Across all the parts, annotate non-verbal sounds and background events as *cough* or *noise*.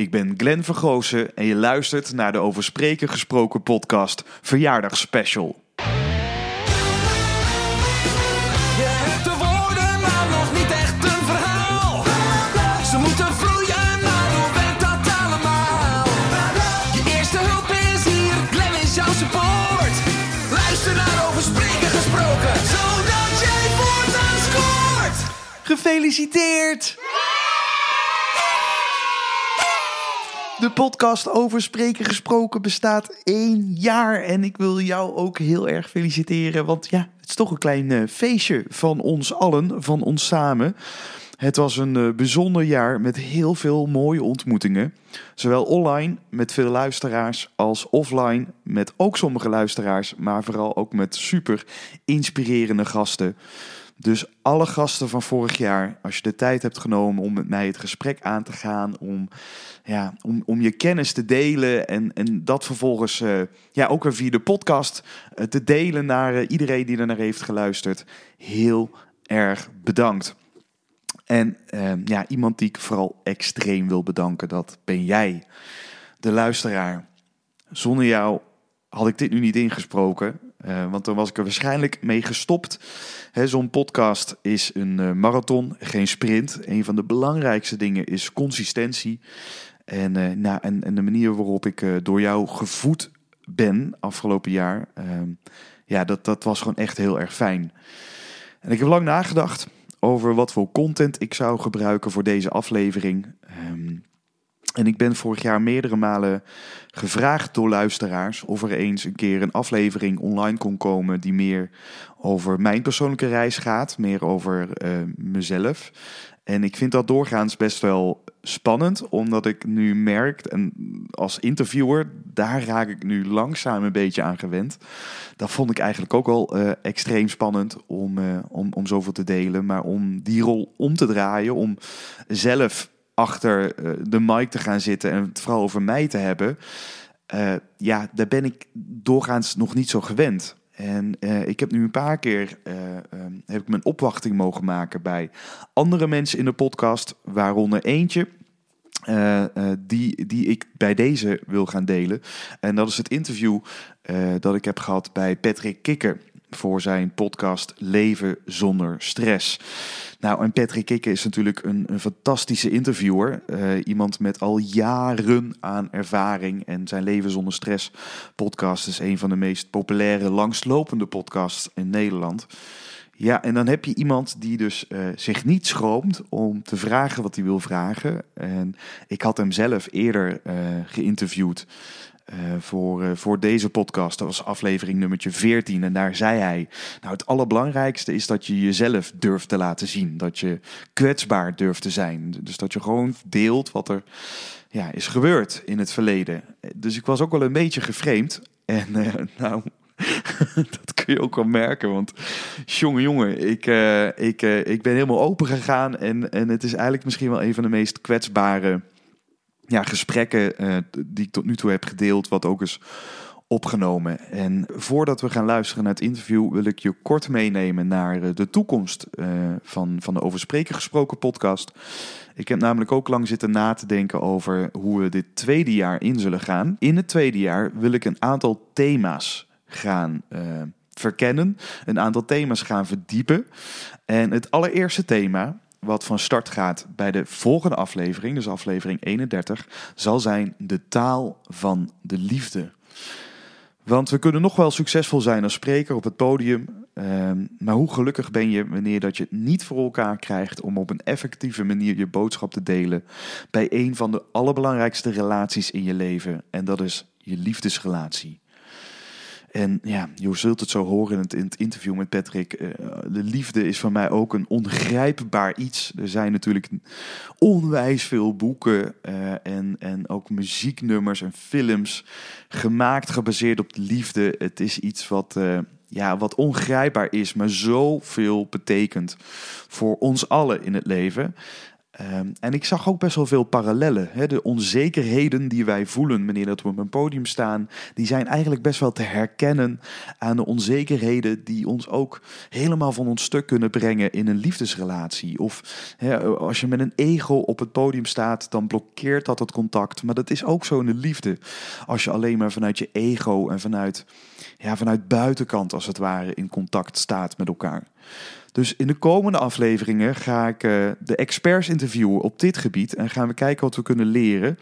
Ik ben Glenn Vergozen en je luistert naar de Over Spreken Gesproken podcast Verjaardagsspecial. Je hebt de woorden, maar nog niet echt een verhaal. Ze moeten vloeien, maar hoe werkt dat allemaal? Je eerste hulp is hier, Glenn is jouw support. Luister naar over spreken gesproken, zodat jij voortaan scoort. Gefeliciteerd! De podcast over spreken gesproken bestaat één jaar. En ik wil jou ook heel erg feliciteren. Want ja, het is toch een klein eh, feestje van ons allen, van ons samen. Het was een eh, bijzonder jaar met heel veel mooie ontmoetingen. Zowel online met veel luisteraars als offline met ook sommige luisteraars. Maar vooral ook met super inspirerende gasten. Dus alle gasten van vorig jaar, als je de tijd hebt genomen om met mij het gesprek aan te gaan, om, ja, om, om je kennis te delen en, en dat vervolgens eh, ja, ook weer via de podcast eh, te delen naar eh, iedereen die er naar heeft geluisterd. Heel erg bedankt. En ja, iemand die ik vooral extreem wil bedanken, dat ben jij, de luisteraar. Zonder jou had ik dit nu niet ingesproken. Uh, want dan was ik er waarschijnlijk mee gestopt. Zo'n podcast is een uh, marathon, geen sprint. Een van de belangrijkste dingen is consistentie. En, uh, nou, en, de manier waarop ik door jou gevoed ben afgelopen jaar, ja, dat, dat was gewoon echt heel erg fijn. En ik heb lang nagedacht over wat voor content ik zou gebruiken voor deze aflevering. Um, en ik ben vorig jaar meerdere malen gevraagd door luisteraars of er eens een keer een aflevering online kon komen die meer over mijn persoonlijke reis gaat, meer over uh, mezelf. En ik vind dat doorgaans best wel spannend, omdat ik nu merk, en als interviewer, daar raak ik nu langzaam een beetje aan gewend. Dat vond ik eigenlijk ook al uh, extreem spannend om, uh, om, om zoveel te delen, maar om die rol om te draaien, om zelf achter uh, de mic te gaan zitten en het vooral over mij te hebben. Uh, ja, daar ben ik doorgaans nog niet zo gewend. En uh, ik heb nu een paar keer um, heb ik mijn opwachting mogen maken bij andere mensen in de podcast, waaronder eentje. die, die ik bij deze wil gaan delen. En dat is het interview dat ik heb gehad bij Patrick Kikker voor zijn podcast Leven zonder stress. Nou, en Patrick Kikke is natuurlijk een, een fantastische interviewer. Uh, iemand met al jaren aan ervaring. En zijn Leven zonder stress podcast is een van de meest populaire, langslopende podcasts in Nederland. Ja, en dan heb je iemand die dus uh, zich niet schroomt om te vragen wat hij wil vragen. En ik had hem zelf eerder uh, geïnterviewd. Uh, voor, uh, voor deze podcast. Dat was aflevering nummertje 14. En daar zei hij: Nou, het allerbelangrijkste is dat je jezelf durft te laten zien. Dat je kwetsbaar durft te zijn. Dus dat je gewoon deelt wat er ja, is gebeurd in het verleden. Dus ik was ook wel een beetje geframed. En uh, *laughs* nou. *laughs* dat kun je ook wel merken, want jongen, jongen, ik, ik, ik ben helemaal open gegaan en, en het is eigenlijk misschien wel een van de meest kwetsbare ja, gesprekken uh, die ik tot nu toe heb gedeeld, wat ook is opgenomen. En voordat we gaan luisteren naar het interview, wil ik je kort meenemen naar uh, de toekomst uh, van, van de Over Spreken Gesproken podcast. Ik heb namelijk ook lang zitten na te denken over hoe we dit tweede jaar in zullen gaan. In het tweede jaar wil ik een aantal thema's gaan verkennen, een aantal thema's gaan verdiepen. En het allereerste thema wat van start gaat bij de volgende aflevering, dus aflevering 31, zal zijn de taal van de liefde. Want we kunnen nog wel succesvol zijn als spreker op het podium, uh, maar hoe gelukkig ben je wanneer dat je het niet voor elkaar krijgt om op een effectieve manier je boodschap te delen bij een van de allerbelangrijkste relaties in je leven en dat is je liefdesrelatie. En ja, je zult het zo horen in het, in het interview met Patrick. Uh, de liefde is voor mij ook een ongrijpbaar iets. Er zijn natuurlijk onwijs veel boeken uh, en, en ook muzieknummers en films gemaakt gebaseerd op de liefde. Het is iets wat, uh, ja, wat ongrijpbaar is, maar zoveel betekent voor ons allen in het leven. Ehm, en ik zag ook best wel veel parallellen. Hè? De onzekerheden die wij voelen wanneer dat we op een podium staan, die zijn eigenlijk best wel te herkennen aan de onzekerheden die ons ook helemaal van ons stuk kunnen brengen in een liefdesrelatie. Of hè, als je met een ego op het podium staat, dan blokkeert dat het contact. Maar dat is ook zo in de liefde. Als je alleen maar vanuit je ego en vanuit, ja, vanuit buitenkant als het ware in contact staat met elkaar. Dus in de komende afleveringen ga ik eh, de experts interviewen op dit gebied en gaan we kijken wat we kunnen leren.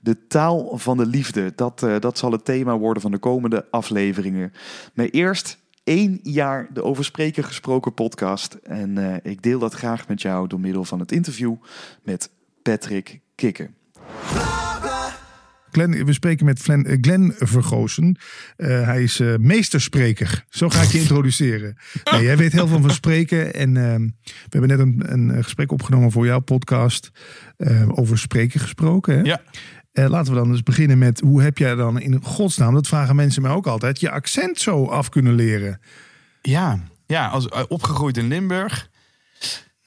De taal van de liefde, dat, eh, dat zal het thema worden van de komende afleveringen. Maar eerst één jaar de Over Spreken Gesproken podcast. En eh, ik deel dat graag met jou door middel van het interview met Patrick Kikken. Glenn, we spreken met Glenn, eh, Glenn Vergoosen. Eh, hij is eh, meesterspreker. Zo ga ik je introduceren. Nee, jij weet heel veel van spreken. En we hebben net een, een gesprek opgenomen voor jouw podcast. over spreken gesproken. Hè? Ja. Laten we dan eens beginnen met hoe heb jij dan in godsnaam, dat vragen mensen mij ook altijd, je accent zo af kunnen leren? Ja, ja als, opgegroeid in Limburg.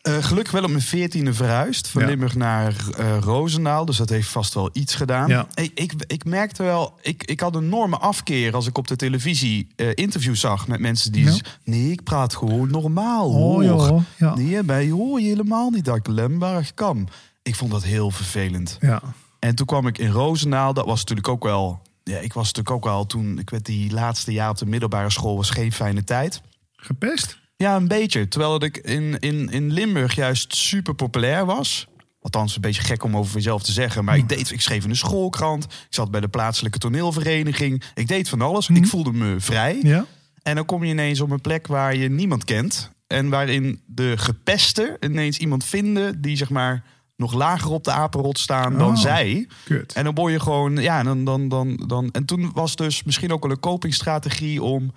Eh, gelukkig wel op mijn veertiende verhuisd. Van Ja. Limburg naar Roosendaal. Dus dat heeft vast wel iets gedaan. Ja. Ik, ik, ik merkte wel... Ik, ik had een enorme afkeer als ik op de televisie eh interviews zag... met mensen die... Ja. Nee, ik praat gewoon normaal, Oh, hoor. joh, ja. Nee, bij hoor je helemaal niet dat ik Limburg kan. Ik vond dat heel vervelend. Ja, En toen kwam ik in Roosendaal. Dat was natuurlijk ook wel... Ja, ik was natuurlijk ook wel toen... Ik werd die laatste jaar op de middelbare school... was geen fijne tijd. gepest? Ja, een beetje. Terwijl dat ik in, in, in Limburg juist super populair was. Althans, een beetje gek om over mezelf te zeggen. Maar ik, deed, ik schreef in de schoolkrant. Ik zat bij de plaatselijke toneelvereniging. Ik deed van alles. Ik voelde me vrij. Ja. En dan kom je ineens op een plek waar je niemand kent. En waarin de gepesten ineens iemand vinden... die zeg maar nog lager op de apenrot staan dan Oh. zij. Kut. En dan word je gewoon, ja, dan, dan, dan, dan. En toen was dus misschien ook wel een copingstrategie om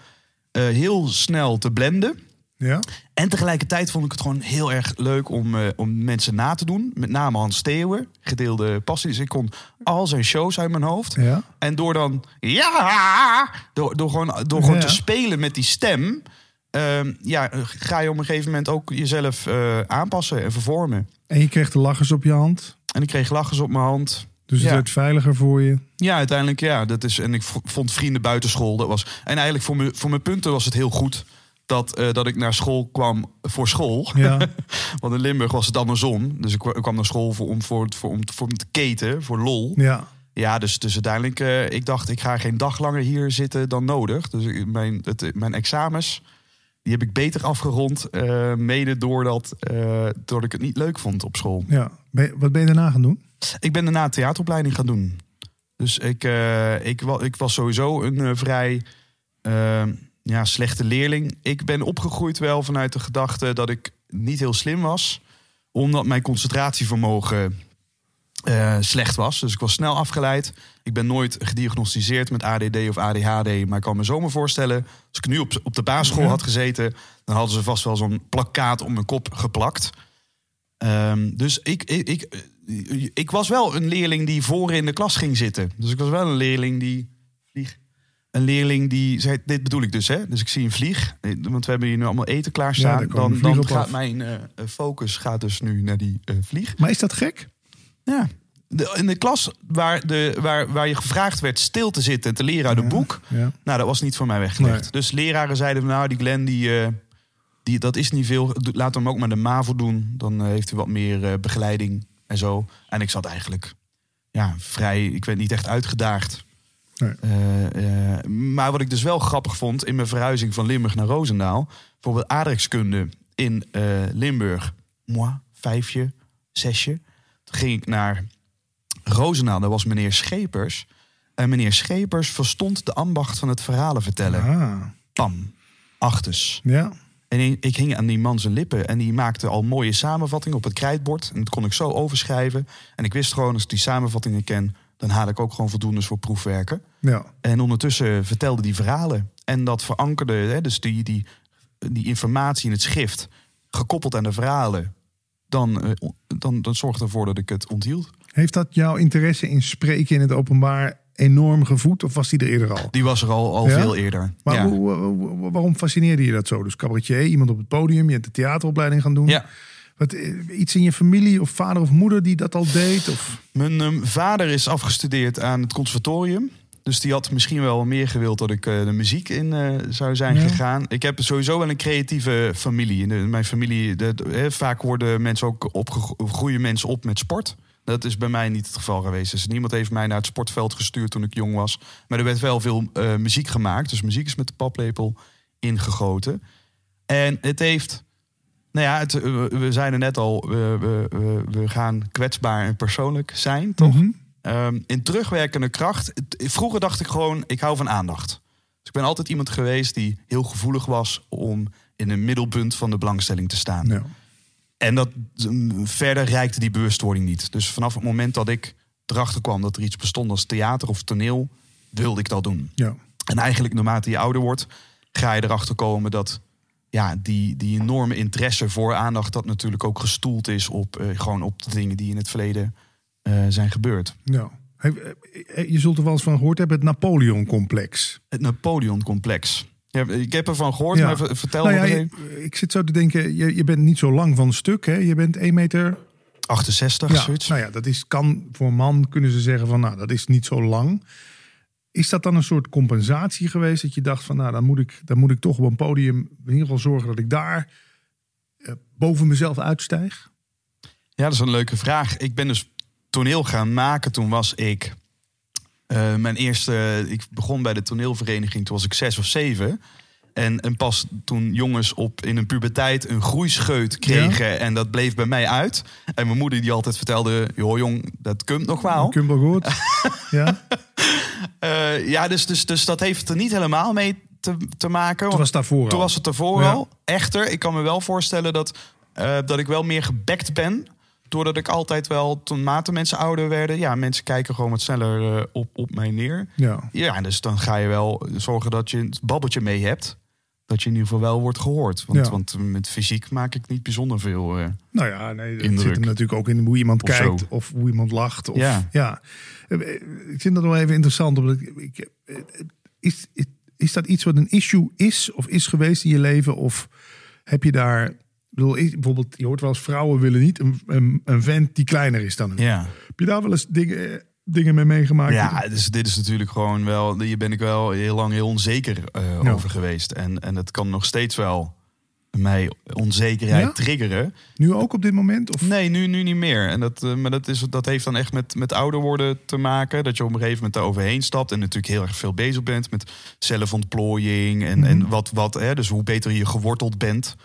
eh, heel snel te blenden. Ja. En tegelijkertijd vond ik het gewoon heel erg leuk om, eh, om mensen na te doen. Met name Hans Steeuwen, gedeelde passie. Dus ik kon al zijn shows uit mijn hoofd. Ja. En door dan, ja, door, door gewoon, door gewoon Ja. te spelen met die stem... ehm, ja, ga je op een gegeven moment ook jezelf eh, aanpassen en vervormen. En je kreeg de lachers op je hand. En ik kreeg lachers op mijn hand. Dus het Ja. werd veiliger voor je. Ja, uiteindelijk ja. Dat is, en ik vond vrienden buitenschool. Dat was, en eigenlijk voor, me, voor mijn punten was het heel goed dat, eh, dat ik naar school kwam voor school. Ja. *laughs* Want in Limburg was het andersom. Dus ik, kwa- ik kwam naar school voor, om, voor, voor, om, voor te keten, voor lol. Ja. Ja, dus, dus uiteindelijk, eh, ik dacht, ik ga geen dag langer hier zitten dan nodig. Dus ik- mijn, het, mijn examens, die heb ik beter afgerond. eh, mede doordat, eh doordat ik het niet leuk vond op school. ja. Ben wat ben je daarna gaan doen? Ik ben daarna theateropleiding gaan doen. Dus ik, eh, ik, ik was sowieso een eh, vrij eh, ja, slechte leerling. Ik ben opgegroeid wel vanuit de gedachte dat ik niet heel slim was. Omdat mijn concentratievermogen eh, slecht was. Dus ik was snel afgeleid. Ik ben nooit gediagnosticeerd met ADD of ADHD. Maar ik kan me zomaar voorstellen... als ik nu op, op de basisschool had gezeten... dan hadden ze vast wel zo'n plakkaat om mijn kop geplakt. Ehm, dus ik, ik, ik, ik was wel een leerling die voor in de klas ging zitten. Dus ik was wel een leerling die... Vlieg, een leerling die zei, dit bedoel ik dus, hè? Dus ik zie een vlieg, want we hebben hier nu allemaal eten Ja, klaarstaan. komen dan dan gaat af. mijn eh, focus gaat dus nu naar die eh, vlieg. Maar is dat gek? Ja. De, in de klas waar, de, waar, waar je gevraagd werd stil te zitten en te leren uit een Ja, boek. ja. Nou, dat was niet voor mij weggelegd. Nee. Dus leraren zeiden, nou, die Glenn, die, eh, die, dat is niet veel. Laat hem ook maar de MAVO doen. Dan heeft hij wat meer begeleiding en zo. En ik zat eigenlijk ja, vrij, ik werd niet echt uitgedaagd. Nee. Eh, eh, maar wat ik dus wel grappig vond in mijn verhuizing van Limburg naar Roosendaal. Bijvoorbeeld aardrijkskunde in eh, Limburg. Moi, vijfje, zesje. Toen ging ik naar Roosendaal, daar was meneer Schepers. En meneer Schepers verstond de ambacht van het verhalen vertellen. Ah, Pam, achtes. ja. En ik hing aan die man zijn lippen en die maakte al mooie samenvattingen op het krijtbord. En dat kon ik zo overschrijven. En ik wist gewoon, als ik die samenvattingen ken, dan haal ik ook gewoon voldoendes voor proefwerken. Ja. En ondertussen vertelde die verhalen. En dat verankerde, hè, dus die, die, die informatie in het schrift, gekoppeld aan de verhalen, dan, eh, dan, dan zorgde ervoor dat ik het onthield. Heeft dat jouw interesse in spreken in het openbaar enorm gevoed? Of was die er eerder al? Die was er al, al Ja? veel eerder. Maar ja. hoe- waarom fascineerde je dat zo? Dus cabaretier, iemand op het podium, je hebt de theateropleiding gaan doen. ja. Wat, eh, iets in je familie of vader of moeder die dat al deed? Of? Mijn ehm, vader is afgestudeerd aan het conservatorium. Dus die had misschien wel meer gewild dat ik eh, de muziek in eh, zou zijn Ja. gegaan. Ik heb sowieso wel een creatieve familie. In de- in mijn familie, de, vaak worden mensen ook groeien mensen op met sport. Dat is bij mij niet het geval geweest. Dus niemand heeft mij naar het sportveld gestuurd toen ik jong was. Maar er werd wel veel muziek gemaakt. Dus muziek is met de paplepel ingegoten. En het heeft. Nou ja, het, we zeiden net al, we, we, we, gaan kwetsbaar en persoonlijk zijn, toch? Mhm. Ehm, in terugwerkende kracht. het- Vroeger dacht ik gewoon, ik hou van aandacht. Dus ik ben altijd iemand geweest die heel gevoelig was om in het middelpunt van de belangstelling te staan. Ja. En dat mm, verder reikte die bewustwording niet. Dus vanaf het moment dat ik erachter kwam dat er iets bestond als theater of toneel, wilde ik dat doen. Ja. En eigenlijk naarmate je ouder wordt, ga je erachter komen dat ja, die, die enorme interesse voor aandacht, dat natuurlijk ook gestoeld is op eh, gewoon op de dingen die in het verleden eh, zijn gebeurd. ja. Eh, Je zult er wel eens van gehoord hebben, het Napoleon-complex. Het Napoleon-complex. Ja, ik heb ervan gehoord, Ja. maar ver- vertel Nou ja, ik zit zo te denken, je, je bent niet zo lang van stuk. Hè? Je bent 1 meter 68, Ja, zoiets. nou ja, dat is, kan voor een man kunnen ze zeggen van, nou, dat is niet zo lang. Is dat dan een soort compensatie geweest dat je dacht van, nou, dan moet ik, dan moet ik toch op een podium in ieder geval zorgen dat ik daar eh, boven mezelf uitstijg? Ja, dat is een leuke vraag. Ik ben dus toneel gaan maken. Toen was ik eh, mijn eerste. Ik begon bij de toneelvereniging. Toen was ik zes of zeven. En, en pas toen jongens op in hun puberteit een groeischeut kregen. En dat bleef bij mij uit. En mijn moeder die altijd vertelde: joh jong, dat komt nog wel. Kun je wel goed? *laughs* ja, Eh, ja, dus, dus, dus dat heeft er niet helemaal mee te, te maken. toen was daarvoor Toen al. was het Ja. al. Echter, ik kan me wel voorstellen dat, eh, dat ik wel meer gebekt ben. Doordat ik altijd wel, toen mate mensen ouder werden... ja, mensen kijken gewoon wat sneller eh, op, op mij neer. Ja, Ja, dus dan ga je wel zorgen dat je het babbeltje mee hebt. Dat je in ieder geval wel wordt gehoord. Want, Ja. want met fysiek maak ik niet bijzonder veel. eh. nou ja, nee, dat Indruk. zit hem natuurlijk ook in hoe iemand Of kijkt zo. of hoe iemand lacht. Of, Ja. ja. Eh, eh, Ik vind dat wel even interessant. Omdat ik, ik, is, is, dat iets wat een issue is of is geweest in je leven? Of heb je daar... Bedoel, bijvoorbeeld, je hoort wel eens vrouwen willen niet een, een, een vent die kleiner is dan hun. Ja, Heb je daar wel eens dingen, dingen mee meegemaakt? ja dus dit is natuurlijk gewoon wel... Hier ben ik wel heel lang heel onzeker eh, Ja. over geweest. En, en het kan nog steeds wel mij onzekerheid Ja? triggeren. Nu ook op dit moment? Of? Nee, nu, nu niet meer. En dat, eh, maar dat, is, dat heeft dan echt met, met ouder worden te maken. Dat je op een gegeven moment daar overheen stapt. En natuurlijk heel erg veel bezig bent met zelfontplooiing. En, Mhm. en wat, wat hè, dus hoe beter je geworteld bent.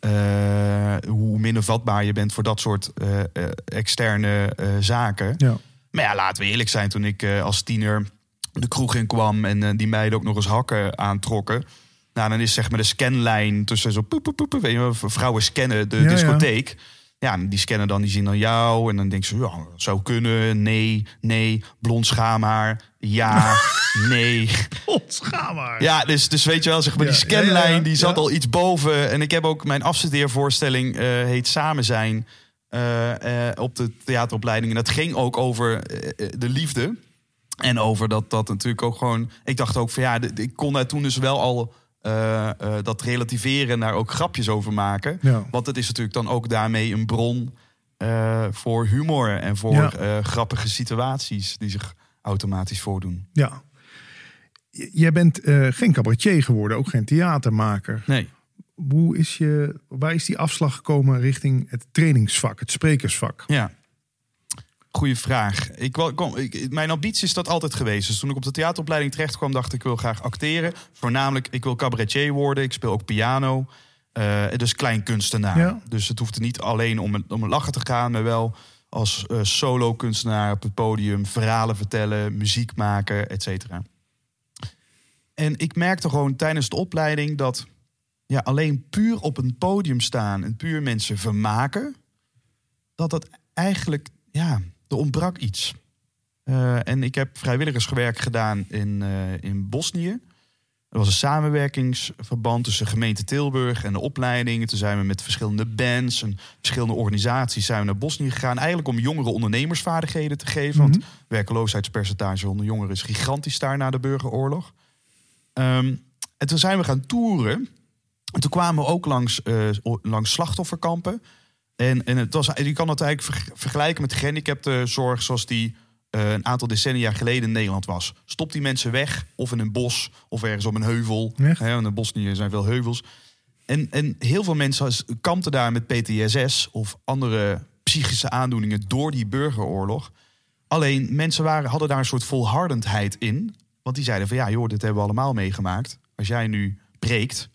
eh, hoe minder vatbaar je bent voor dat soort externe zaken. Ja. Maar ja, laten we eerlijk zijn. Toen ik eh, als tiener de kroeg in kwam en eh, die meiden ook nog eens hakken aantrokken. Nou, dan is zeg maar de scanlijn tussen zo poep, poep, poep, weet je wel, vrouwen scannen de Ja, discotheek. Ja, die scannen dan, die zien dan jou. En dan denken ze, ja, zou kunnen. Nee, nee, blond schaamhaar. Ja, *laughs* nee. Ontschaam maar. Ja, dus, dus weet je wel, zeg maar, Ja, die scanlijn, die zat al iets boven. En ik heb ook mijn afstudeervoorstelling, eh, heet Samen zijn, op de theateropleiding. En dat ging ook over eh, eh, de liefde. En over dat dat natuurlijk ook gewoon... Ik dacht ook van ja, ik kon daar toen dus wel al eh, eh, dat relativeren... naar ook grapjes over maken. Ja. Want het is natuurlijk dan ook daarmee een bron eh, voor humor... en voor Ja. eh, grappige situaties die zich automatisch voordoen. Ja. J- Jij bent eh, geen cabaretier geworden, ook geen theatermaker. Nee. Hoe is je, waar is die afslag gekomen richting het trainingsvak, het sprekersvak? Ja. Goeie vraag. Ik, kom, ik, mijn ambitie is dat altijd geweest. Dus toen ik op de theateropleiding terecht kwam, dacht ik, ik wil graag acteren. Voornamelijk, ik wil cabaretier worden. Ik speel ook piano. Eh, dus klein kunstenaar. Ja. Dus het hoeft niet alleen om een, om een lachen te gaan, maar wel als eh, solo kunstenaar op het podium verhalen vertellen, muziek maken, et cetera. En ik merkte gewoon tijdens de opleiding dat ja, alleen puur op een podium staan en puur mensen vermaken, dat dat eigenlijk, ja, er ontbrak iets. Eh, en ik heb vrijwilligerswerk gedaan in, eh, in Bosnië. Er was een samenwerkingsverband tussen gemeente Tilburg en de opleiding. Toen zijn we met verschillende bands en verschillende organisaties zijn we naar Bosnië gegaan. Eigenlijk om jongeren ondernemersvaardigheden te geven. Want het werkloosheidspercentage onder jongeren is gigantisch daar na de burgeroorlog. Ehm, en toen zijn we gaan toeren. En toen kwamen we ook langs, eh, langs slachtofferkampen. En, en het was, je kan het eigenlijk ver- vergelijken met gehandicaptenzorg zoals die eh, een aantal decennia geleden in Nederland was. Stop die mensen weg, of in een bos, of ergens op een heuvel. Hè, in Bosnië zijn veel heuvels. En, en heel veel mensen kampten daar met PTSS of andere psychische aandoeningen door die burgeroorlog. Alleen mensen waren, hadden daar een soort volhardendheid in. Want die zeiden van ja, joh, dit hebben we allemaal meegemaakt. Als jij nu breekt,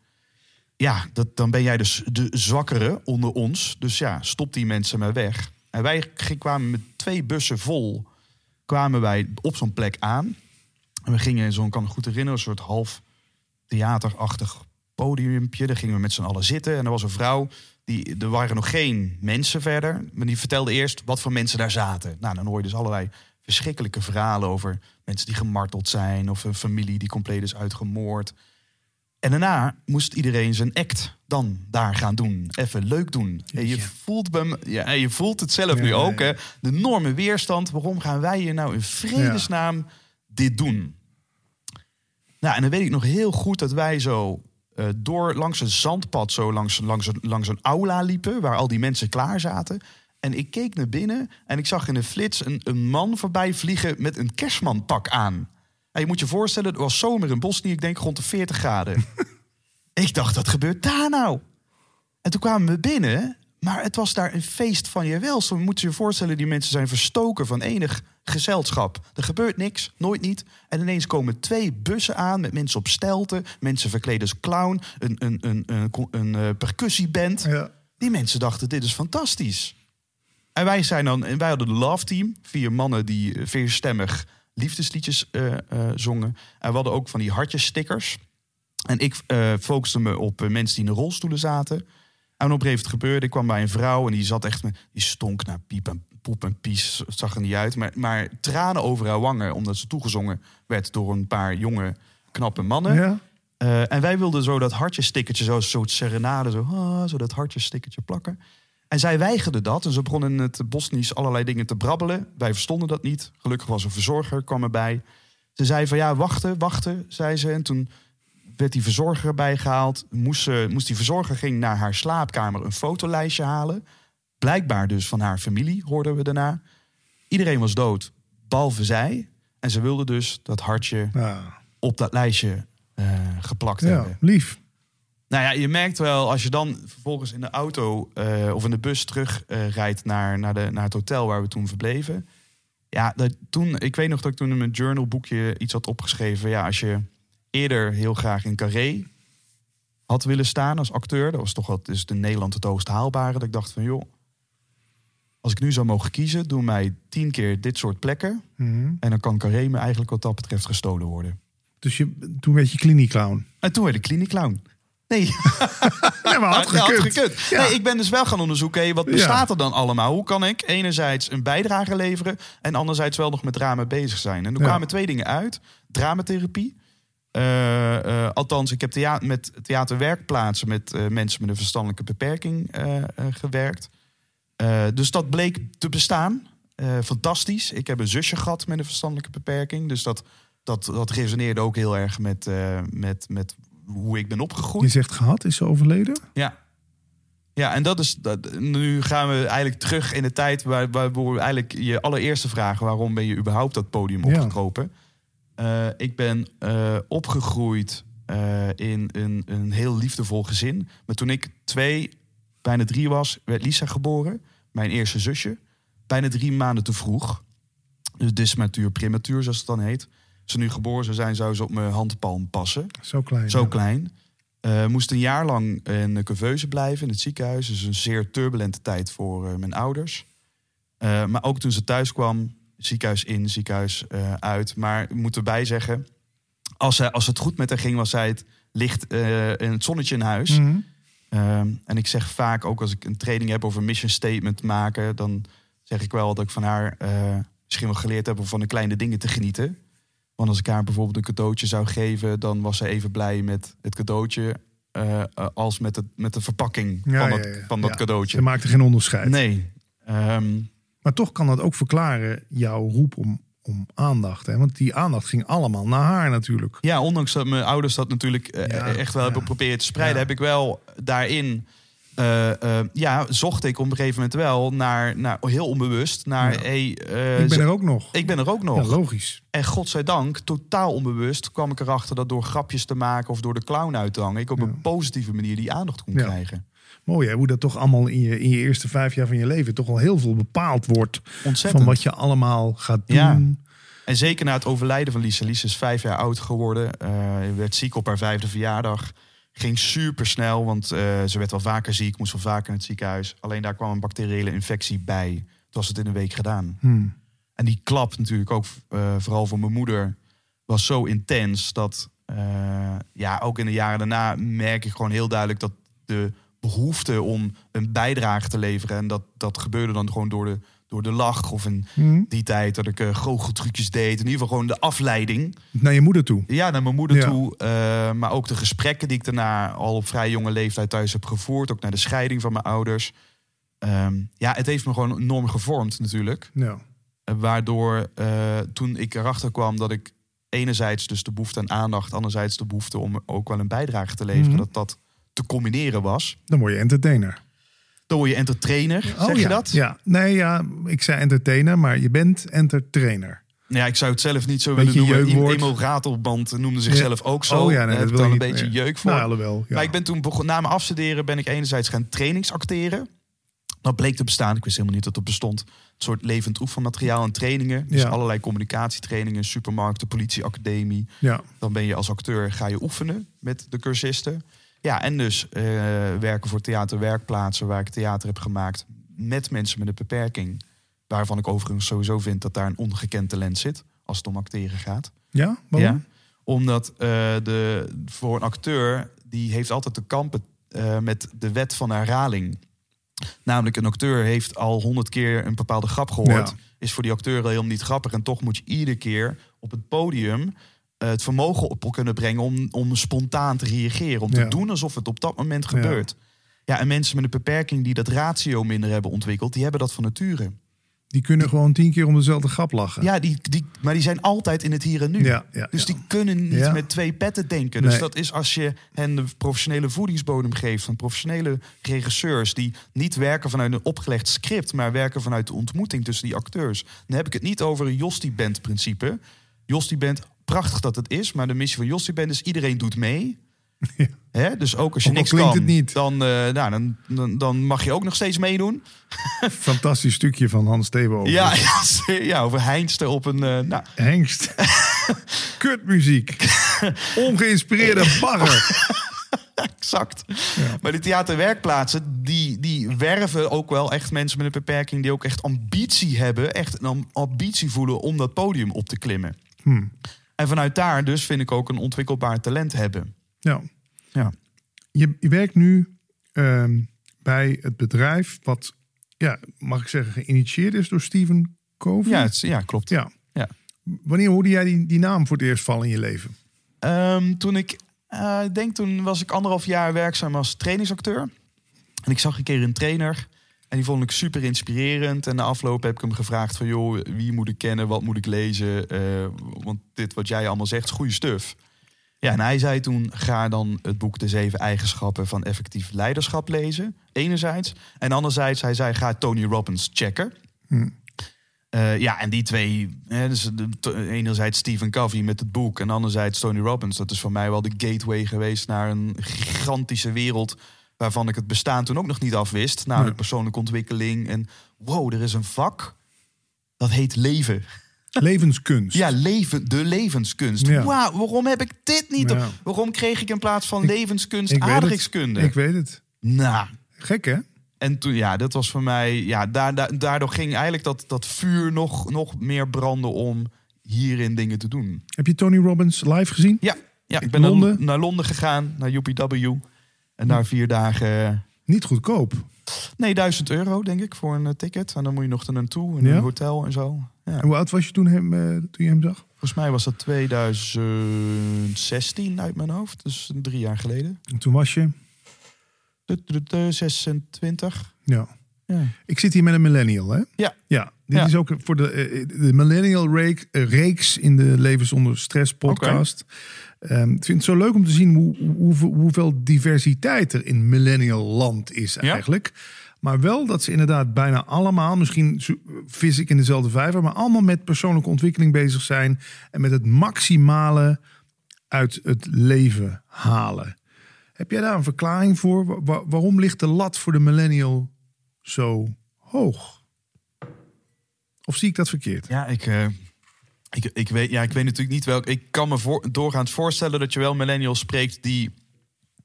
ja, dat, dan ben jij dus de zwakkere onder ons. Dus ja, stop die mensen maar weg. En wij kwamen met twee bussen vol, kwamen wij op zo'n plek aan. En we gingen in zo'n, kan ik me goed herinneren, een soort half theaterachtig podiumpje. Daar gingen we met z'n allen zitten. En er was een vrouw, die, er waren nog geen mensen verder. Maar die vertelde eerst wat voor mensen daar zaten. Nou, dan hoor je dus allerlei verschrikkelijke verhalen over mensen die gemarteld zijn. Of een familie die compleet is uitgemoord. En daarna moest iedereen zijn act dan daar gaan doen. Even leuk doen. En je, voelt me- ja, je voelt het zelf Ja, nu ook. Hè? De enorme weerstand. Waarom gaan wij hier nou in vredesnaam dit doen? Nou, en dan weet ik nog heel goed dat wij zo eh, door langs een zandpad, zo langs, langs, een, langs een aula liepen, waar al die mensen klaar zaten. En ik keek naar binnen en ik zag in een flits een, een man voorbij vliegen met een kerstmanpak aan. En je moet je voorstellen, het was zomer in Bosnië, ik denk rond de 40 graden. *laughs* ik dacht, wat gebeurt daar nou? En toen kwamen we binnen, maar het was daar een feest van je welste. We moeten je voorstellen, die mensen zijn verstoken van enig gezelschap. Er gebeurt niks, nooit niet. En ineens komen twee bussen aan met mensen op stelten, mensen verkleed als clown, een, een, een, een, een, eh, percussieband. Ja. Die mensen dachten, dit is fantastisch. En wij zijn dan, en wij hadden de Love Team, vier mannen die eh, vierstemmig liefdesliedjes eh, eh, zongen. En we hadden ook van die hartjesstickers. En ik eh focuste me op mensen die in de rolstoelen zaten. En op een gegeven moment gebeurde, ik kwam bij een vrouw en die zat echt, met, die stonk naar piep en poep en pies, het zag er niet uit. Maar, maar tranen over haar wangen, omdat ze toegezongen werd door een paar jonge, knappe mannen. Ja. En wij wilden zo dat hartjestickertje, zo een soort serenade, zo, ah, zo dat hartjestickertje plakken. En zij weigerde dat. En ze begonnen in het Bosnisch allerlei dingen te brabbelen. Wij verstonden dat niet. Gelukkig was een verzorger, kwam erbij. Ze zei van ja, wachten, wachten, zei ze. En toen werd die verzorger erbij gehaald. Moest, ze, moest die verzorger ging naar haar slaapkamer een fotolijstje halen. Blijkbaar dus van haar familie, hoorden we daarna. Iedereen was dood, behalve zij. En ze wilde dus dat hartje Ja. op dat lijstje eh, geplakt ja, hebben. lief. Nou ja, je merkt wel als je dan vervolgens in de auto eh, of in de bus terug eh, rijdt naar, naar, de, naar het hotel waar we toen verbleven. Ja, dat, toen, ik weet nog dat ik toen in mijn journalboekje iets had opgeschreven. Ja, als je eerder heel graag in Carré had willen staan als acteur, dat was toch wat is in Nederland het hoogst haalbare. Dat ik dacht van joh, als ik nu zou mogen kiezen, doen mij tien keer dit soort plekken. Mhm. En dan kan Carré me eigenlijk wat dat betreft gestolen worden. Dus je, toen werd je kliniekclown. En toen werd ik kliniekclown. Nee, *laughs* Nee, maar had Ja, had gekund. gekund. Ja. Nee, ik ben dus wel gaan onderzoeken, wat bestaat er dan allemaal? Hoe kan ik enerzijds een bijdrage leveren en anderzijds wel nog met drama bezig zijn? En er kwamen twee dingen uit. Dramatherapie. Eh, eh, althans, ik heb thea met theaterwerkplaatsen met eh, mensen met een verstandelijke beperking gewerkt. Dus dat bleek te bestaan. Fantastisch. Ik heb een zusje gehad met een verstandelijke beperking. Dus dat, dat, dat resoneerde ook heel erg met, met, met hoe ik ben opgegroeid. Je zegt gehad, is ze overleden? Ja. Ja, en dat is. Dat, nu gaan we eigenlijk terug in de tijd waar, waar we eigenlijk je allereerste vraag: waarom ben je überhaupt dat podium Ja. opgekropen? Eh, ik ben eh, opgegroeid eh, in een, een heel liefdevol gezin. Maar toen ik twee, bijna drie was, werd Lisa geboren, mijn eerste zusje. Bijna drie maanden te vroeg. Dus dysmatuur, prematuur, zoals het dan heet. Ze nu geboren zou zijn, zou ze op mijn handpalm passen. Zo klein. Zo ja. klein. Eh moest een jaar lang in de couveuse blijven in het ziekenhuis. Dus een zeer turbulente tijd voor eh, mijn ouders. Eh, maar ook toen ze thuis kwam, ziekenhuis in, ziekenhuis uit. Maar ik moet erbij zeggen, als, zij, als het goed met haar ging, was zij het licht in het zonnetje in huis. Mhm. Ehm, en ik zeg vaak, ook als ik een training heb over mission statement maken, dan zeg ik wel dat ik van haar misschien wel geleerd heb om van de kleine dingen te genieten. Want als ik haar bijvoorbeeld een cadeautje zou geven, dan was ze even blij met het cadeautje eh, eh, als met, het, met de verpakking Ja, van dat, ja. van dat cadeautje. Ze maakte geen onderscheid. Nee. Ehm, Maar toch kan dat ook verklaren jouw roep om, om aandacht. Hè? Want die aandacht ging allemaal naar haar natuurlijk. Ja, ondanks dat mijn ouders dat natuurlijk eh, echt wel hebben geprobeerd te spreiden, heb ik wel daarin eh, ja, zocht ik op een gegeven moment wel naar, naar heel onbewust, naar... Ja. Hey, eh, ik ben er ook nog. ik ben er ook nog. Ja, logisch. En godzijdank, totaal onbewust, kwam ik erachter dat door grapjes te maken of door de clown uit te hangen, ik op een positieve manier die aandacht kon krijgen. Mooi hè, hoe dat toch allemaal in je, in je eerste vijf jaar van je leven toch al heel veel bepaald wordt. Ontzettend. Van wat je allemaal gaat doen. En zeker na het overlijden van Lisa. Lisa is vijf jaar oud geworden. werd ziek op haar vijfde verjaardag. Ging super snel, want eh, ze werd wel vaker ziek, moest wel vaker in het ziekenhuis. Alleen daar kwam een bacteriële infectie bij. Toen was het in een week gedaan. Hmm. En die klap natuurlijk ook, eh, vooral voor mijn moeder, was zo intens dat, eh, ja, ook in de jaren daarna merk ik gewoon heel duidelijk dat de behoefte om een bijdrage te leveren, en dat, dat gebeurde dan gewoon door de, door de lach of in Hmm. die tijd dat ik uh, goocheltrucjes deed. In ieder geval gewoon de afleiding. Naar je moeder toe. Ja, naar mijn moeder Ja. toe. eh, maar ook de gesprekken die ik daarna al op vrij jonge leeftijd thuis heb gevoerd. Ook naar de scheiding van mijn ouders. Ehm, ja, het heeft me gewoon enorm gevormd natuurlijk. Ja. Eh, Waardoor eh, toen ik erachter kwam dat ik enerzijds dus de behoefte aan aandacht, anderzijds de behoefte om ook wel een bijdrage te leveren, Mhm. dat dat te combineren was. Dan word je entertainer. Je entertainer, zeg Oh, je ja. dat? Ja. Nee, ja, ik zei entertainer, maar je bent entertainer. Ja, ik zou het zelf niet zo Beetje willen noemen. Emo Ratelband noemde zichzelf ook zo. Oh ja, Daar nee, heb dat ik wil dan je een beetje jeuk voor. Nou, ja. Maar ik ben toen begon, na mijn afstuderen ben ik enerzijds gaan trainingsacteren. Dat bleek te bestaan. Ik wist helemaal niet dat het bestond. Een soort levend oefenmateriaal en trainingen. Dus Ja. allerlei communicatietrainingen, supermarkten, politieacademie. Ja. Dan ben je als acteur, ga je oefenen met de cursisten. Ja, en dus eh, werken voor theaterwerkplaatsen waar ik theater heb gemaakt met mensen met een beperking. Waarvan ik overigens sowieso vind dat daar een ongekend talent zit als het om acteren gaat. Ja? Waarom? Ja, omdat eh, de, voor een acteur, die heeft altijd te kampen eh, met de wet van herhaling. Namelijk, een acteur heeft al honderd keer een bepaalde grap gehoord. Ja. Is voor die acteur helemaal niet grappig. En toch moet je iedere keer op het podium het vermogen op kunnen brengen om, om spontaan te reageren. Om Ja. te doen alsof het op dat moment gebeurt. Ja. en mensen met een beperking die dat ratio minder hebben ontwikkeld, die hebben dat van nature. Die kunnen gewoon tien keer om dezelfde grap lachen. Ja, die, die, maar die zijn altijd in het hier en nu. Ja, ja, dus ja. die kunnen niet met twee petten denken. Dus dat is als je hen de professionele voedingsbodem geeft van professionele regisseurs die niet werken vanuit een opgelegd script, maar werken vanuit de ontmoeting tussen die acteurs. Dan heb ik het niet over een Jostie Band principe. Jostie Band, prachtig dat het is, maar de missie van Jostie Band is iedereen doet mee. *laughs* Ja. Hè? Dus ook als je Ook niks kan. Dan, eh, nou, dan, dan, dan mag je ook nog steeds meedoen. *laughs* Fantastisch stukje van Hans Steven. Ja, *laughs* ja, ja, over heinsten op een... eh, nou, Hengst. Kutmuziek. Ongeïnspireerde bagger. Exact. Maar die theaterwerkplaatsen, die, die werven ook wel echt mensen met een beperking... die ook echt ambitie hebben, echt een am- ambitie voelen om dat podium op te klimmen. Hmm. En vanuit daar dus vind ik ook een ontwikkelbaar talent hebben. Ja. Ja. Je, je werkt nu ehm, bij het bedrijf wat, ja, mag ik zeggen, geïnitieerd is door Steven Covey. Ja, het, ja klopt. ja. Ja. Wanneer hoorde jij die, die naam voor het eerst vallen in je leven? Ehm, toen ik, eh, ik denk toen was ik anderhalf jaar werkzaam als trainingsacteur. En ik zag een keer een trainer. En die vond ik super inspirerend. En na afloop heb ik hem gevraagd van... joh, wie moet ik kennen, wat moet ik lezen? Eh, want dit wat jij allemaal zegt is goede stuf. Ja, en hij zei toen... ga dan het boek De Zeven Eigenschappen van Effectief Leiderschap lezen. Enerzijds. En anderzijds, hij zei, ga Tony Robbins checken. Eh, ja, en die twee, hè, dus de, enerzijds Stephen Covey met het boek en anderzijds Tony Robbins. Dat is voor mij wel de gateway geweest naar een gigantische wereld waarvan ik het bestaan toen ook nog niet afwist. Namelijk Nee. persoonlijke ontwikkeling. En wow, er is een vak dat heet leven. Levenskunst. Ja, leven, de levenskunst. Ja. Wauw, waarom heb ik dit niet? Ja. Waarom kreeg ik in plaats van Ik- levenskunst ik aardrijkskunde? Ik weet het. Nou, Gek hè? en toen, ja, dat was voor mij, ja, daar, daar- daardoor ging eigenlijk dat, dat vuur nog, nog meer branden om hierin dingen te doen. Heb je Tony Robbins live gezien? Ja, ja ik ben Londen? Naar Londen gegaan, naar UPW. En daar vier dagen, eh, Niet goedkoop. nee, duizend euro denk ik voor een eh, ticket. En dan moet je nog naartoe, in Ja? een hotel en zo. Ja. En hoe oud was je toen, hem, eh, toen je hem zag? Volgens mij was dat 2016 uit mijn hoofd, dus drie jaar geleden. En toen was je? De, de, de 26. Ja. Ja. Ik zit hier met een millennial, hè? Ja. Ja, dit Ja. is ook voor de, de millennial reek- reeks in de Leven zonder stress podcast. Ehm, ik vind het zo leuk om te zien hoe, hoe, hoeveel diversiteit er in millennial land is eigenlijk. Maar wel dat ze inderdaad bijna allemaal, misschien zo- vis ik in dezelfde vijver, maar allemaal met persoonlijke ontwikkeling bezig zijn. En met het maximale uit het leven halen. Heb jij daar een verklaring voor? Wa- wa- waarom ligt de lat voor de millennial zo hoog? Of zie ik dat verkeerd? Ja, ik, eh, ik, ik, weet, ja, ik weet natuurlijk niet welk. Ik kan me voor, doorgaans voorstellen dat je wel millennials spreekt die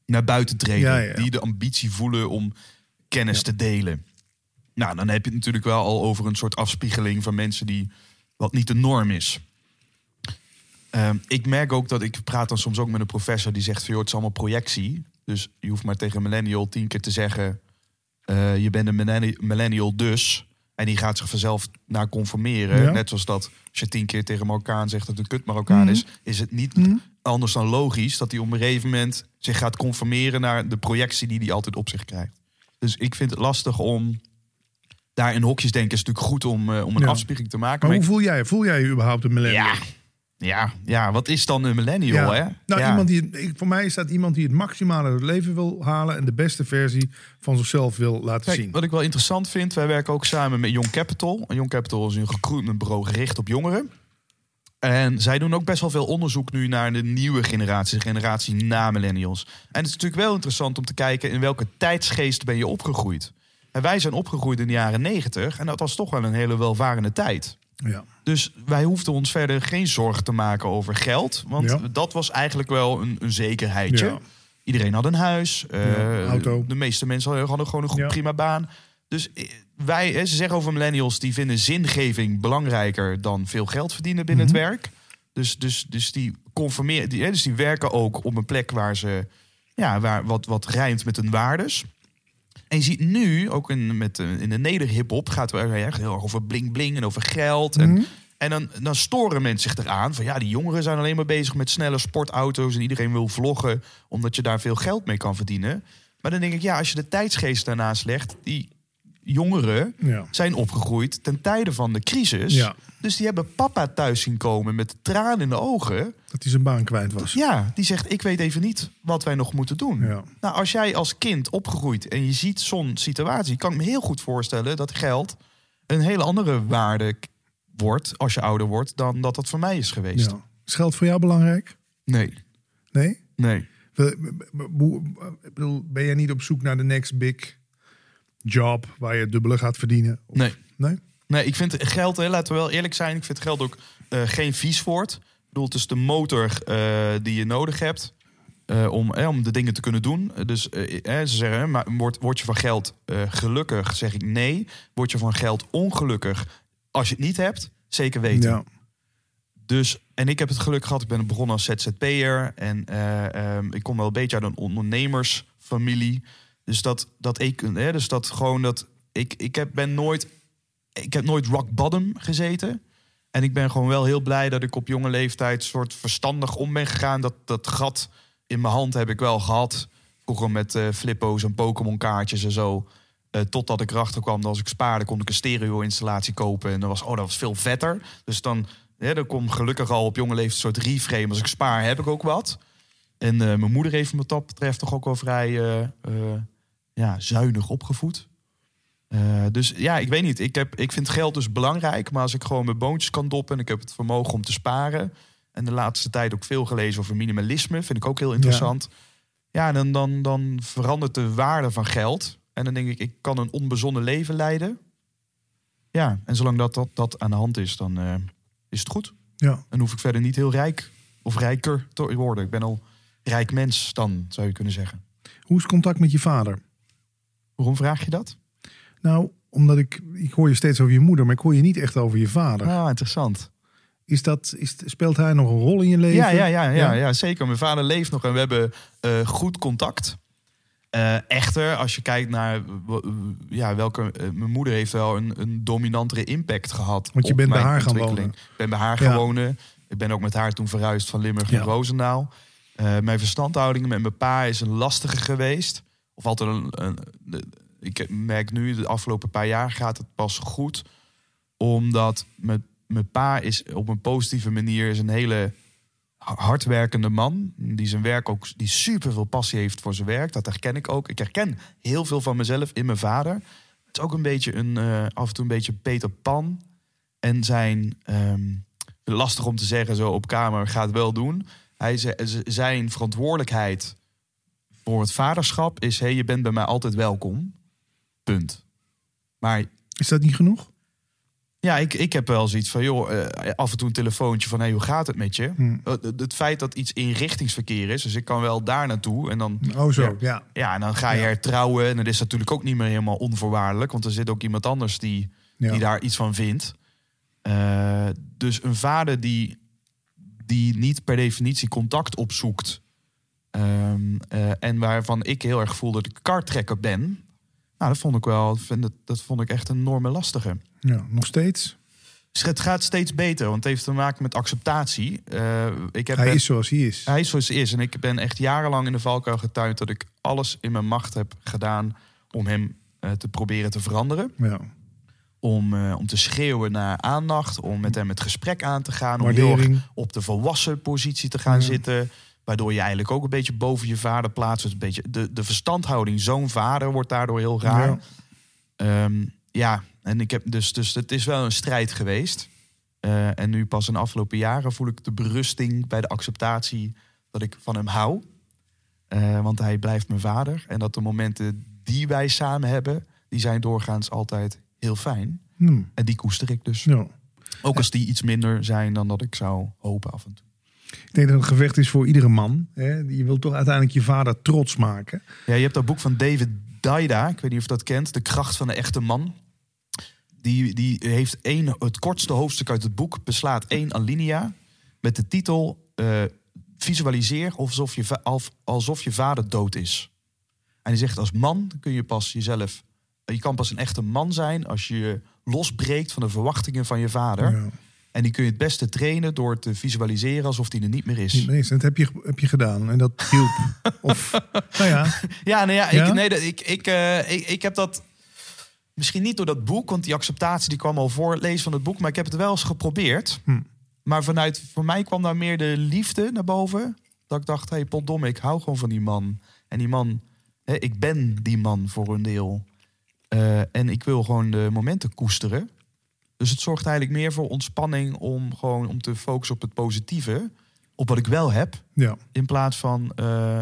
naar buiten treden. Ja, ja. Die de ambitie voelen om kennis te delen. Nou, dan heb je het natuurlijk wel al over een soort afspiegeling van mensen die wat niet de norm is. Ehm, ik merk ook dat ik praat dan soms ook met een professor die zegt van joh, het is allemaal projectie. Dus je hoeft maar tegen een millennial tien keer te zeggen eh, je bent een millenni- millennial dus. En die gaat zich vanzelf naar conformeren. Ja. Net zoals dat als je tien keer tegen Marokkaan zegt dat het een kut Marokkaan Mhm. is, is het niet anders dan logisch dat hij op een gegeven moment zich gaat conformeren naar de projectie die hij altijd op zich krijgt. Dus ik vind het lastig om daar in hokjes denken. is natuurlijk goed om, eh, om een Ja. afspiegeling te maken. Maar Maar hoe ik- voel jij? Voel jij je überhaupt een millennial? ja, ja, ja, wat is dan een millennial? Hè? Nou, ja. iemand die, ik- voor mij is dat iemand die het maximale uit het leven wil halen en de beste versie van zichzelf wil laten Kijk, zien. wat ik wel interessant vind, wij werken ook samen met Young Capital. Young Capital is een recruitmentbureau gericht op jongeren. En zij doen ook best wel veel onderzoek nu naar de nieuwe generatie, de generatie na millennials. En het is natuurlijk wel interessant om te kijken in welke tijdsgeest ben je opgegroeid. En wij zijn opgegroeid in de jaren negentig en dat was toch wel een hele welvarende tijd. Ja. Dus wij hoefden ons verder geen zorgen te maken over geld. Want Ja. dat was eigenlijk wel een, een zekerheidje. Ja. Iedereen had een huis. eh, auto. De meeste mensen hadden gewoon een goed prima baan. Dus eh, wij, eh, ze zeggen over millennials, die vinden zingeving belangrijker dan veel geld verdienen binnen Mhm. het werk. Dus, dus, dus, die conformeren, die, dus die werken ook op een plek waar ze ja, waar, wat, wat rijmt met hun waardes. En je ziet nu, ook in, met, eh, in de neder-hip-hop, gaat het echt heel erg over bling-bling en over geld. En, Mhm. en dan, dan storen mensen zich eraan van ja, die jongeren zijn alleen maar bezig met snelle sportauto's en iedereen wil vloggen omdat je daar veel geld mee kan verdienen. Maar dan denk ik, ja, als je de tijdsgeest daarnaast legt, die jongeren Ja. zijn opgegroeid ten tijde van de crisis. Ja. Dus die hebben papa thuis zien komen met tranen in de ogen. Dat hij zijn baan kwijt was. Ja, die zegt: Ik weet even niet wat wij nog moeten doen. Ja. Nou, als jij als kind opgegroeid en je ziet zo'n situatie, kan ik me heel goed voorstellen dat geld een hele andere waarde wordt als je ouder wordt dan dat dat voor mij is geweest. Is geld voor jou belangrijk? Nee, Nee? nee. Ben jij niet op zoek naar de next big job waar je dubbele gaat verdienen? Of- Nee. Nee? Nee, ik vind geld, hè, laten we wel eerlijk zijn, ik vind geld ook eh, geen vies woord. Ik bedoel, het is de motor eh, die je nodig hebt eh, om, eh, om de dingen te kunnen doen. Dus eh, ze zeggen, maar word, word je van geld gelukkig, zeg ik nee. Word je van geld ongelukkig als je het niet hebt, zeker weten. Ja. Dus, en ik heb het geluk gehad, ik ben begonnen als ZZP'er. En eh, ehm, ik kom wel een beetje uit een ondernemersfamilie. Dus dat, dat ik, hè, dus dat gewoon dat ik, ik heb, ben nooit, ik heb nooit rock bottom gezeten. En ik ben gewoon wel heel blij dat ik op jonge leeftijd soort verstandig om ben gegaan. Dat, dat gat in mijn hand heb ik wel gehad. Vroeger met eh, flippo's en Pokémon kaartjes en zo. Eh, totdat ik erachter kwam dat als ik spaarde, kon ik een stereo-installatie kopen. En dat was, oh, dat was veel vetter. Dus dan, ja, dan kom gelukkig al op jonge leeftijd een soort reframe. Als ik spaar, heb ik ook wat. En eh, mijn moeder heeft me wat dat betreft toch ook wel vrij ja, zuinig opgevoed. Eh, dus ja, ik weet niet. Ik, heb, ik vind geld dus belangrijk. Maar als ik gewoon mijn boontjes kan doppen... en ik heb het vermogen om te sparen... en de laatste tijd ook veel gelezen over minimalisme... vind ik ook heel interessant. Ja, dan, dan, dan verandert de waarde van geld. En dan denk ik, ik kan een onbezonnen leven leiden. Ja, en zolang dat, dat, dat aan de hand is, dan eh, is het goed. Ja. Dan hoef ik verder niet heel rijk of rijker te worden. Ik ben al rijk mens dan, zou je kunnen zeggen. Hoe is contact met je vader? Waarom vraag je dat? Nou, omdat ik, ik hoor je steeds over je moeder, maar ik hoor je niet echt over je vader. Ah, interessant. Is dat, is, speelt hij nog een rol in je leven? Ja, ja, ja, ja, ja. zeker. Mijn vader leeft nog en we hebben eh, goed contact. Eh, echter, als je kijkt naar ja, welke. eh, mijn moeder heeft wel een, een dominantere impact gehad. Want je bent bij haar gaan wonen. Ik ben bij haar Ja. gaan wonen. Ik ben ook met haar toen verhuisd van Limburg Ja. naar Roosendaal. Eh, mijn verstandhouding met mijn pa is een lastige geweest. Of altijd een, een- ik merk nu, de afgelopen paar jaar gaat het pas goed. Omdat mijn, pa is op een positieve manier is een hele hardwerkende man. Die zijn werk ook, die super veel passie heeft voor zijn werk. Dat herken ik ook. Ik herken heel veel van mezelf in mijn vader. Het is ook een beetje een, eh, af en toe een beetje Peter Pan. En zijn, ehm, lastig om te zeggen zo op kamer, gaat wel doen. Hij, zijn verantwoordelijkheid voor het vaderschap is... Hey, je bent bij mij altijd welkom. Punt. Maar Is dat niet genoeg? ja, ik, ik heb wel zoiets van, joh, eh, af en toe een telefoontje van, hey, hoe gaat het met je? Hmm. Eh, Het, feit dat iets inrichtingsverkeer is, dus ik kan wel daar naartoe en dan, Oh zo, Ja. ja. ja, en dan ga je Ja. hertrouwen en dat is natuurlijk ook niet meer helemaal onvoorwaardelijk, want er zit ook iemand anders die, ja. die daar iets van vindt. Eh, dus een vader die, die niet per definitie contact opzoekt ehm, eh, en waarvan ik heel erg voel dat ik kartrekker ben, nou, dat vond ik wel, vind dat, dat vond ik echt een enorme lastige. ja. Nog steeds. Dus het gaat steeds beter, want het heeft te maken met acceptatie. Eh, ik heb Hij ben- is zoals hij is. hij is zoals hij is. En ik ben echt jarenlang in de valkuil getuind dat ik alles in mijn macht heb gedaan om hem eh, te proberen te veranderen. Ja. Om, om te schreeuwen naar aandacht, om met hem het gesprek aan te gaan. Om heel erg op de volwassen positie te gaan Ja. zitten. Waardoor je eigenlijk ook een beetje boven je vader plaatst. Dus Een beetje de, de verstandhouding zoon-vader wordt daardoor heel raar. Ja. Ehm, ja, en ik heb dus, dus het is wel een strijd geweest. Eh, en nu pas in de afgelopen jaren voel ik de berusting bij de acceptatie dat ik van hem hou. Eh, want hij blijft mijn vader. En dat de momenten die wij samen hebben, die zijn doorgaans altijd heel fijn. Hm. En die koester ik dus. Ja. Ook als die iets minder zijn dan dat ik zou hopen af en toe. Ik denk dat het een gevecht is voor iedere man. Hè? Je wilt toch uiteindelijk je vader trots maken. Ja, je hebt dat boek van David Daida. Ik weet niet of je dat kent. De kracht van de echte man. Die, die heeft één, het kortste hoofdstuk uit het boek. Beslaat één alinea. Met de titel eh, Visualiseer alsof je, alsof je vader dood is. En hij zegt als man kun je pas jezelf... Je kan pas een echte man zijn als je je losbreekt van de verwachtingen van je vader. Ja. En die kun je het beste trainen door te visualiseren alsof die er niet meer is. Niet dat heb je, heb je gedaan. En dat hielp. *laughs* of, nou ja. Ja, nou ja, Ja? Ik, nee, ik, ik, eh, ik, ik heb dat misschien niet door dat boek, want die acceptatie die kwam al voor het lezen van het boek, maar ik heb het wel eens geprobeerd. Hm. Maar vanuit, voor mij kwam daar meer de liefde naar boven. Dat ik dacht, hé, hey, potdomme, ik hou gewoon van die man. En die man, hè, ik ben die man voor een deel. Eh, en ik wil gewoon de momenten koesteren. Dus het zorgt eigenlijk meer voor ontspanning om gewoon om te focussen op het positieve. Op wat ik wel heb. Ja. In plaats van eh,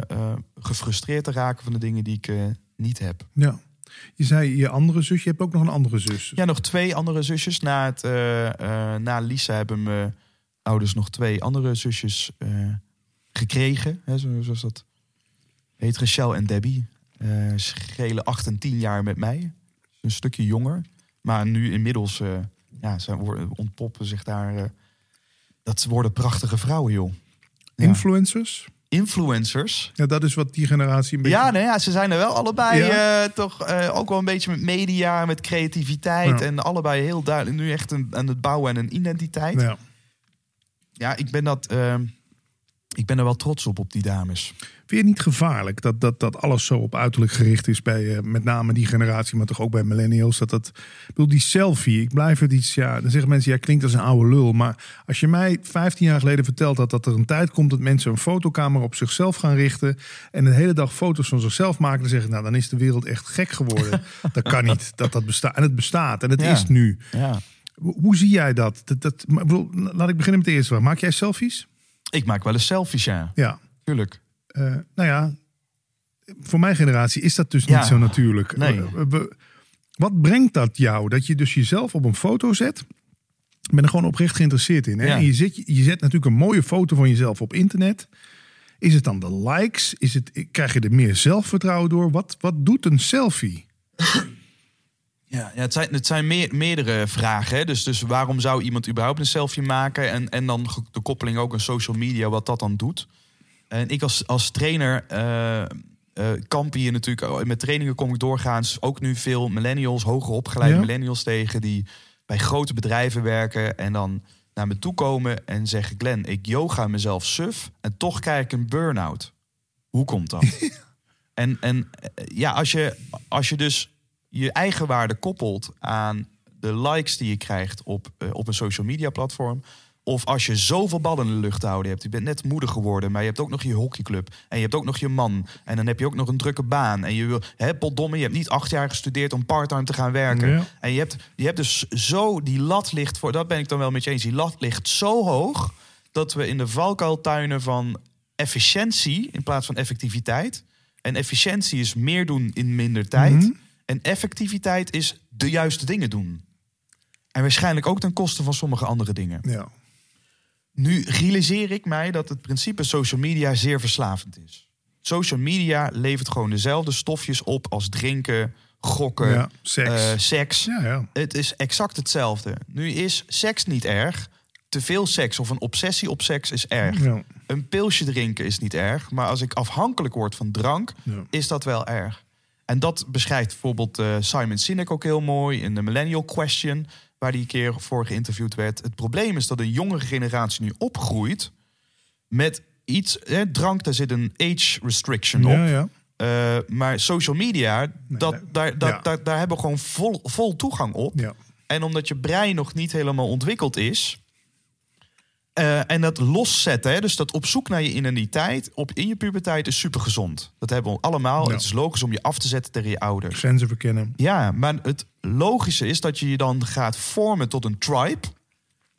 gefrustreerd te raken van de dingen die ik eh, niet heb. ja. Je zei je andere zus. Je hebt ook nog een andere zus. Ja, nog twee andere zusjes. Na, het, na Lisa hebben mijn ouders nog twee andere zusjes gekregen. Hè, zo- zoals dat heet. Rachel en Debbie. Schelen acht en tien jaar met mij. Een stukje jonger. Maar nu inmiddels ja, ze ontpoppen zich daar... eh, dat worden prachtige vrouwen, joh. Ja. Influencers. Influencers. Ja, dat is wat die generatie een beetje... Ja, nou ja, ze zijn er wel allebei Ja. eh, toch eh, ook wel een beetje met media, met creativiteit. Ja. En allebei heel duidelijk nu echt een, aan het bouwen en een identiteit. Ja, Ja. ik ben dat. eh, ik ben er wel trots op, op die dames. Vind je het niet gevaarlijk dat, dat, dat alles zo op uiterlijk gericht is bij eh, met name die generatie, maar toch ook bij millennials? Dat dat, ik bedoel, die selfie, ik blijf het iets, ja, dan zeggen mensen, ja, klinkt als een oude lul. Maar als je mij 15 jaar geleden vertelt dat, dat er een tijd komt dat mensen een fotocamera op zichzelf gaan richten en de hele dag foto's van zichzelf maken, dan zeg ik, nou, dan is de wereld echt gek geworden. *laughs* dat kan niet, dat dat bestaat. En het bestaat en het Ja. is nu. Ja. Hoe, hoe zie jij dat? dat, dat maar, bedoel, laat ik beginnen met de eerste vraag. Maak jij selfies? Ik maak wel eens selfies, ja. Ja. Tuurlijk. Eh, nou ja, voor mijn generatie is dat dus Ja. niet zo natuurlijk. Nee. Eh, we- wat brengt dat jou? Dat je dus jezelf op een foto zet. Ik ben er gewoon oprecht geïnteresseerd in. Hè? Ja. En je, zet, je zet natuurlijk een mooie foto van jezelf op internet. Is het dan de likes? Is het, krijg je er meer zelfvertrouwen door? Wat, wat doet een selfie? *laughs* Ja, ja het zijn, het zijn meer, meerdere vragen. Hè? Dus, dus waarom zou iemand überhaupt een selfie maken? En, en dan de koppeling ook aan social media, wat dat dan doet. En ik als, als trainer eh, kamp hier natuurlijk... Met trainingen kom ik doorgaans ook nu veel millennials... hoger opgeleide Ja. millennials tegen... die bij grote bedrijven werken en dan naar me toe komen en zeggen... Glenn, ik yoga mezelf suf en toch krijg ik een burn-out. Hoe komt dat? *laughs* En, en eh, ja, als je, als je dus je eigen waarde koppelt aan de likes die je krijgt op, eh, op een social media platform, Of als je zoveel ballen in de lucht te houden hebt. Je bent net moeder geworden, maar je hebt ook nog je hockeyclub. En je hebt ook nog je man. En dan heb je ook nog een drukke baan. En je wil, hè, potdomme, je hebt niet acht jaar gestudeerd om parttime te gaan werken. Ja. En je hebt, je hebt dus zo, die lat ligt voor, dat ben ik dan wel met je eens. Die lat ligt zo hoog dat we in de valkuiltuinen van efficiëntie in plaats van effectiviteit. En efficiëntie is meer doen in minder tijd. Mhm. En effectiviteit is de juiste dingen doen. En waarschijnlijk ook ten koste van sommige andere dingen. Ja. Nu realiseer ik mij dat het principe social media zeer verslavend is. Social media levert gewoon dezelfde stofjes op als drinken, gokken, Ja, seks. eh, seks. Ja, ja. Het is exact hetzelfde. Nu is seks niet erg. Te veel seks of een obsessie op seks is erg. Een pilsje drinken is niet erg. Maar als ik afhankelijk word van drank, is dat wel erg. En dat beschrijft bijvoorbeeld eh, Simon Sinek ook heel mooi in de Millennial Question, waar die een keer voor geïnterviewd werd. Het probleem is dat een jongere generatie nu opgroeit met iets, eh, drank, daar zit een age restriction op. Ja, ja. Eh, maar social media, dat, daar, dat, ja. daar, daar hebben we gewoon vol, vol toegang op. Ja. En omdat je brein nog niet helemaal ontwikkeld is. Eh, en dat loszetten, hè, dus dat op zoek naar je identiteit op, in je puberteit is supergezond. Dat hebben we allemaal. Ja. Het is logisch om je af te zetten tegen je ouders. Grenzen verkennen. Ja, maar het logische is dat je je dan gaat vormen tot een tribe.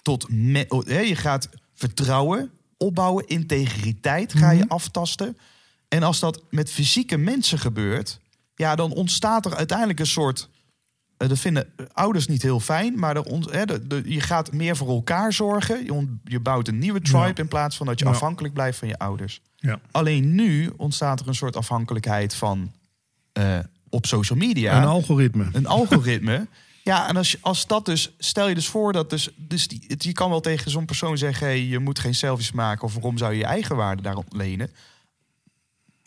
Tot me- oh, hè, je gaat vertrouwen opbouwen, integriteit ga je aftasten. En als dat met fysieke mensen gebeurt, ja, dan ontstaat er uiteindelijk een soort. Eh, Dat vinden ouders niet heel fijn, maar er de, de- je gaat meer voor elkaar zorgen. Je, bouwt een nieuwe tribe Ja. in plaats van dat je Ja. afhankelijk blijft van je ouders. Ja. Alleen nu ontstaat er een soort afhankelijkheid van eh, op social media. Een algoritme. Een algoritme. Ja, en als, als dat dus, stel je dus voor dat dus, dus die, je kan wel tegen zo'n persoon zeggen: hey, je moet geen selfies maken of waarom zou je je eigen waarde daarop lenen?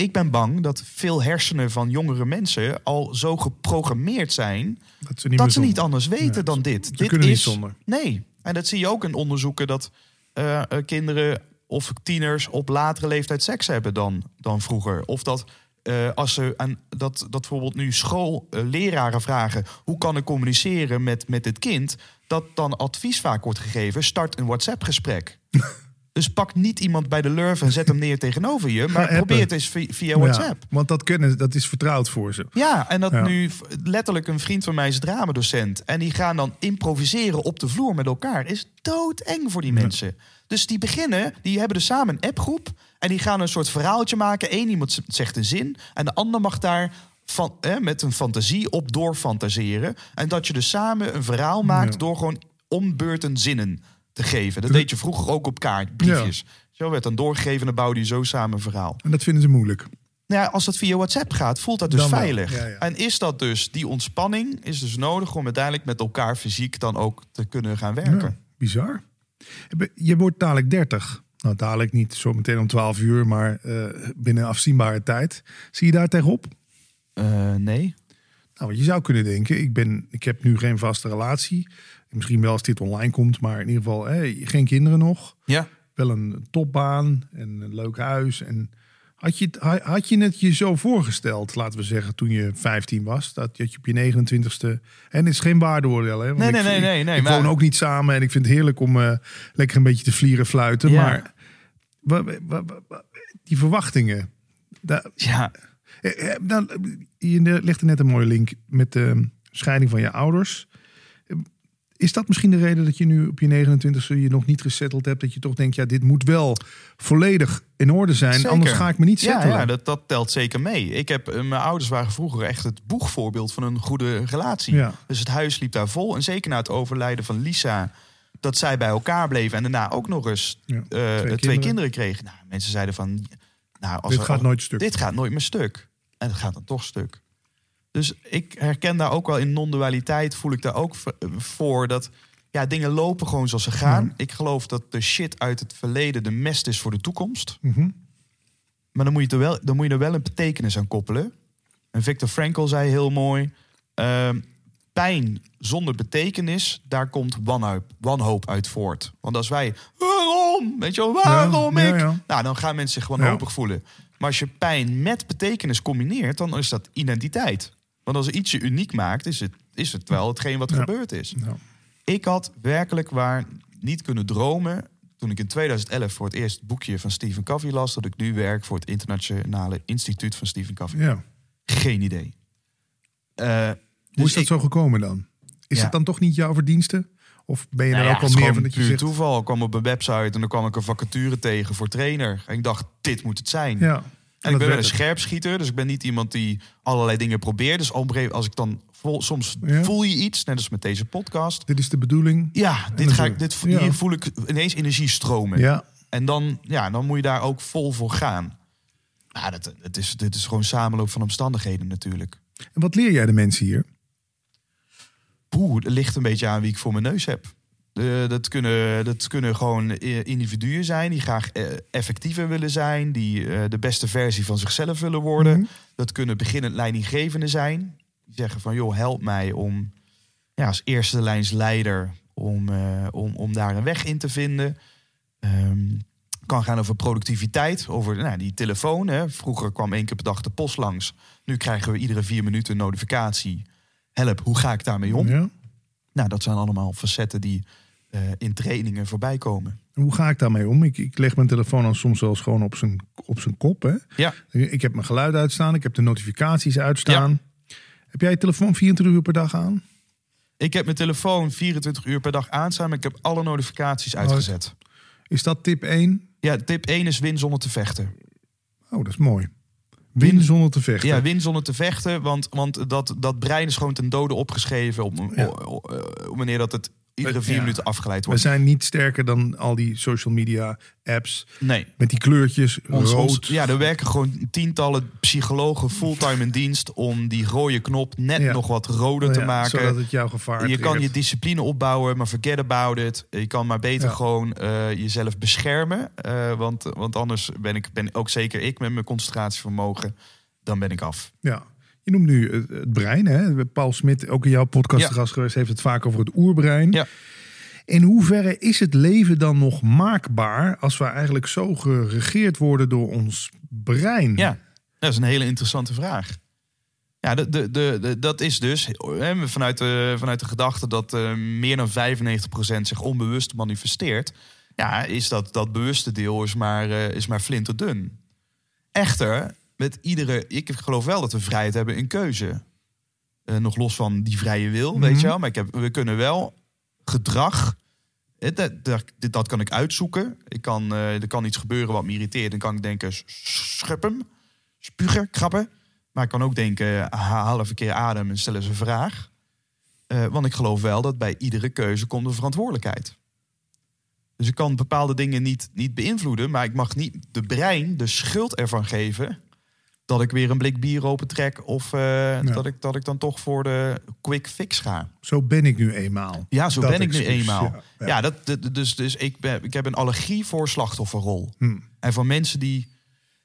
Ik ben bang dat veel hersenen van jongere mensen al zo geprogrammeerd zijn Dat ze niet, dat meer ze niet zonder. anders weten dan dit. dit is, niet zonder. Nee, en dat zie je ook in onderzoeken dat eh, eh, kinderen of tieners op latere leeftijd seks hebben dan, dan vroeger. Of dat eh, als ze aan dat, dat bijvoorbeeld nu schoolleraren vragen hoe kan ik communiceren met, met het kind, dat dan advies vaak wordt gegeven: start een WhatsApp-gesprek. *laughs* dus pak niet iemand bij de lurf en zet hem neer tegenover je, maar probeer het eens via, via WhatsApp. Ja, want dat kennen, dat is vertrouwd voor ze. Ja, en dat Ja. nu letterlijk een vriend van mij is dramadocent. En die gaan dan improviseren op de vloer met elkaar. Is doodeng voor die mensen. Dus die beginnen, die hebben dus samen een appgroep. En die gaan een soort verhaaltje maken. Eén iemand zegt een zin. En de ander mag daar van, met een fantasie op doorfantaseren. En dat je dus samen een verhaal maakt door gewoon ombeurten zinnen te geven. Dat deed je vroeger ook op kaartbriefjes. Zo werd dan doorgegeven en dan bouwde je zo samen een verhaal. En dat vinden ze moeilijk. Nou ja, als dat via WhatsApp gaat, voelt dat dus Dan veilig. ja, ja. En is dat dus, die ontspanning is dus nodig om uiteindelijk met elkaar fysiek dan ook te kunnen gaan werken. Bizar. Je wordt dadelijk 30. Nou, dadelijk niet zo meteen om 12 uur, maar eh, binnen afzienbare tijd. Zie je daar tegenop? Eh, nee. Nou, wat je zou kunnen denken, ik, ben, ik heb nu geen vaste relatie. Misschien wel als dit online komt, maar in ieder geval hè, geen kinderen nog. Ja. Wel een topbaan en een leuk huis. En had je, het- ha- had je het je zo voorgesteld, laten we zeggen, toen je 15 was? Dat je op je 29ste... En het is geen waardeoordeel, hè? Want Nee, ik, nee, nee, nee, nee, Ik maar- woon ook niet samen en ik vind het heerlijk om eh, lekker een beetje te vlieren fluiten. Ja. Maar wa- wa- wa- wa- die verwachtingen... Daar, Ja. eh, eh, dan, je er net een mooie link met de scheiding van je ouders. Is dat misschien de reden dat je nu op je 29e je nog niet gesetteld hebt? Dat je toch denkt, ja, dit moet wel volledig in orde zijn. Zeker. Anders ga ik me niet Ja, settelen. ja dat, dat telt zeker mee. Ik heb, eh, mijn ouders waren vroeger echt het boegvoorbeeld van een goede relatie. Ja. Dus het huis liep daar vol. En zeker na het overlijden van Lisa, dat zij bij elkaar bleven. En daarna ook nog eens Ja, eh, twee twee, kinderen. kinderen. kregen. Nou, mensen zeiden van... Nou, als Dit er- gaat nooit stuk. Dit gaat nooit meer stuk. En het gaat dan toch stuk. Dus ik herken daar ook wel in non-dualiteit, voel ik daar ook voor dat ja, dingen lopen gewoon zoals ze gaan. Ik geloof dat de shit uit het verleden de mest is voor de toekomst. Mhm. Maar dan moet, je er wel, dan moet je er wel een betekenis aan koppelen. En Victor Frankl zei heel mooi: ehm, pijn zonder betekenis, daar komt wanhoop, wanhoop uit voort. Want als wij, waarom? Weet je wel, waarom Ja, ik? ja. Nou, dan gaan mensen zich wanhopig voelen. Maar als je pijn met betekenis combineert, dan is dat identiteit. Want als er iets je uniek maakt, is het, is het wel hetgeen wat Ja. gebeurd is. Nou, Ik had werkelijk waar niet kunnen dromen toen ik in 2011 voor het eerst het boekje van Stephen Covey las, dat ik nu werk voor het Internationale Instituut van Stephen Covey. Ja. Geen idee. Eh, Hoe dus is dat ik- zo gekomen dan? Is Ja. het dan toch niet jouw verdienste? Of ben je Nou er ja, ook al meer van dat je zegt... toeval. Ik kwam op een website en dan kwam ik een vacature tegen voor trainer. En ik dacht, dit moet het zijn. Ja. En ik ben een scherpschieter, dus ik ben niet iemand die allerlei dingen probeert. Dus als ik dan vol, soms Ja. voel je iets, net als met deze podcast. Dit is de bedoeling. Ja, dit ga ik, dit, Ja. hier voel ik ineens energie stromen. Ja. En dan, ja, dan moet je daar ook vol voor gaan. Nou, dat, het is, dit is gewoon samenloop van omstandigheden natuurlijk. En wat leer jij de mensen hier? Poeh, het ligt een beetje aan wie ik voor mijn neus heb. Eh, dat, kunnen, dat kunnen gewoon eh, individuen zijn die graag eh, effectiever willen zijn, die de beste versie van zichzelf willen worden. Mhm. Dat kunnen beginnend leidinggevenden zijn. Die zeggen van joh, help mij om ja, als eerste lijns leider om, om, om daar een weg in te vinden. Ehm, kan gaan over productiviteit, over nou, die telefoon. Hè. Vroeger kwam één keer per dag de post langs. Nu krijgen we iedere vier minuten een notificatie. Help, hoe ga ik daarmee om? Ja. Nou, dat zijn allemaal facetten die eh, in trainingen voorbij komen. En Hoe ga ik daarmee om? Ik, ik leg mijn telefoon dan soms wel eens gewoon op zijn, op zijn kop. Hè? Ja, Ik heb mijn geluid uitstaan. Ik heb de notificaties uitstaan. Heb jij je telefoon 24 uur per dag aan? ik heb mijn telefoon 24 uur per dag aanstaan, maar ik heb alle notificaties uitgezet. Is dat tip 1? Ja, tip 1 is win zonder te vechten. Oh, dat is mooi. Win Win- zonder te vechten. Ja, win zonder te vechten, want, want dat, dat brein is gewoon ten dode opgeschreven op, Ja. op, op- op wanneer dat het iedere vier Ja. minuten afgeleid We wordt. zijn niet sterker dan al die social media apps. Nee. Met die kleurtjes, Ons, rood. ons- ja, er werken gewoon tientallen psychologen fulltime in dienst om die rode knop net Ja. nog wat roder te maken. Zodat het jouw gevaar Je kan je discipline opbouwen, maar forget about it. Je kan maar beter gewoon eh, jezelf beschermen. eh, want, want anders ben ik ben ook zeker ik met mijn concentratievermogen. Dan ben ik af. Ja. Je noemt nu het, het brein. Hè? Paul Smit, ook in jouw podcast Ja. gast geweest, heeft het vaak over het oerbrein. Ja. In hoeverre is het leven dan nog maakbaar als we eigenlijk zo geregeerd worden door ons brein? Ja, dat is een hele interessante vraag. Ja, de, de, de, dat is dus hè, vanuit, de, vanuit de gedachte dat eh, meer dan 95% zich onbewust manifesteert. Ja, is dat, dat bewuste deel is maar, eh, is maar flinterdun. Echter, met iedere, ik geloof wel dat we vrijheid hebben in keuze. Eh, nog los van die vrije wil, weet Mhm. je wel. Maar ik heb, we kunnen wel gedrag, dat, dat, dat kan ik uitzoeken. Ik kan, eh, er kan iets gebeuren wat me irriteert. Dan kan ik denken, s- schub hem, spugen, krabben. Maar ik kan ook denken, haal even een keer adem en stel eens een vraag. Eh, want ik geloof wel dat bij iedere keuze komt een verantwoordelijkheid. Dus ik kan bepaalde dingen niet, niet beïnvloeden, maar ik mag niet de brein de schuld ervan geven dat ik weer een blik bier opentrek of eh, dat, ik, dat ik dan toch voor de quick fix ga. Zo ben ik nu eenmaal. Ja, zo Dat ben ik nu eenmaal. ja, Ja, ja. dat, dus, dus ik, ben, ik heb een allergie voor slachtofferrol. Hm. En voor mensen die,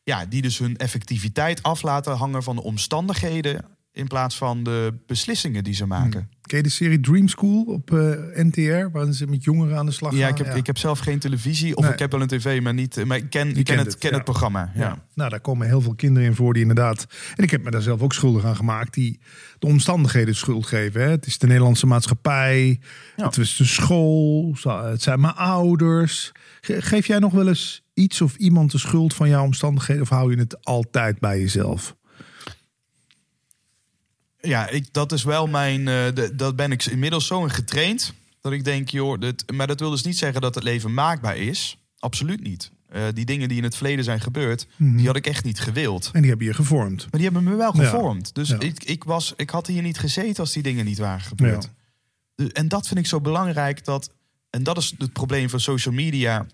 ja, die dus hun effectiviteit af laten hangen van de omstandigheden in plaats van de beslissingen die ze maken. Ken je de serie Dream School op eh, NTR, waarin ze met jongeren aan de slag gaan? Ja, ik heb, ik heb zelf geen televisie of Nee. ik heb wel een tv, maar niet. Maar ik ken, ik ken, het, het, ken ja. het programma. Ja. Ja. Nou, daar komen heel veel kinderen in voor die inderdaad... En ik heb me daar zelf ook schuldig aan gemaakt... die de omstandigheden schuld geven. Hè? Het is de Nederlandse maatschappij. Ja. Het is de school. Het zijn mijn ouders. Ge- Geef jij nog wel eens iets of iemand de schuld van jouw omstandigheden... of hou je het altijd bij jezelf? Ja, ik, dat is wel mijn. de, dat ben ik inmiddels zo in getraind. Dat ik denk, joh, dit, maar dat wil dus niet zeggen dat het leven maakbaar is. Absoluut niet. Eh, die dingen die in het verleden zijn gebeurd, Mhm. die had ik echt niet gewild. En die hebben je gevormd. Maar die hebben me wel Ja. gevormd. Dus Ja. ik, ik, was, ik had hier niet gezeten als die dingen niet waren gebeurd. Ja. En dat vind ik zo belangrijk. Dat, en dat is het probleem van social media.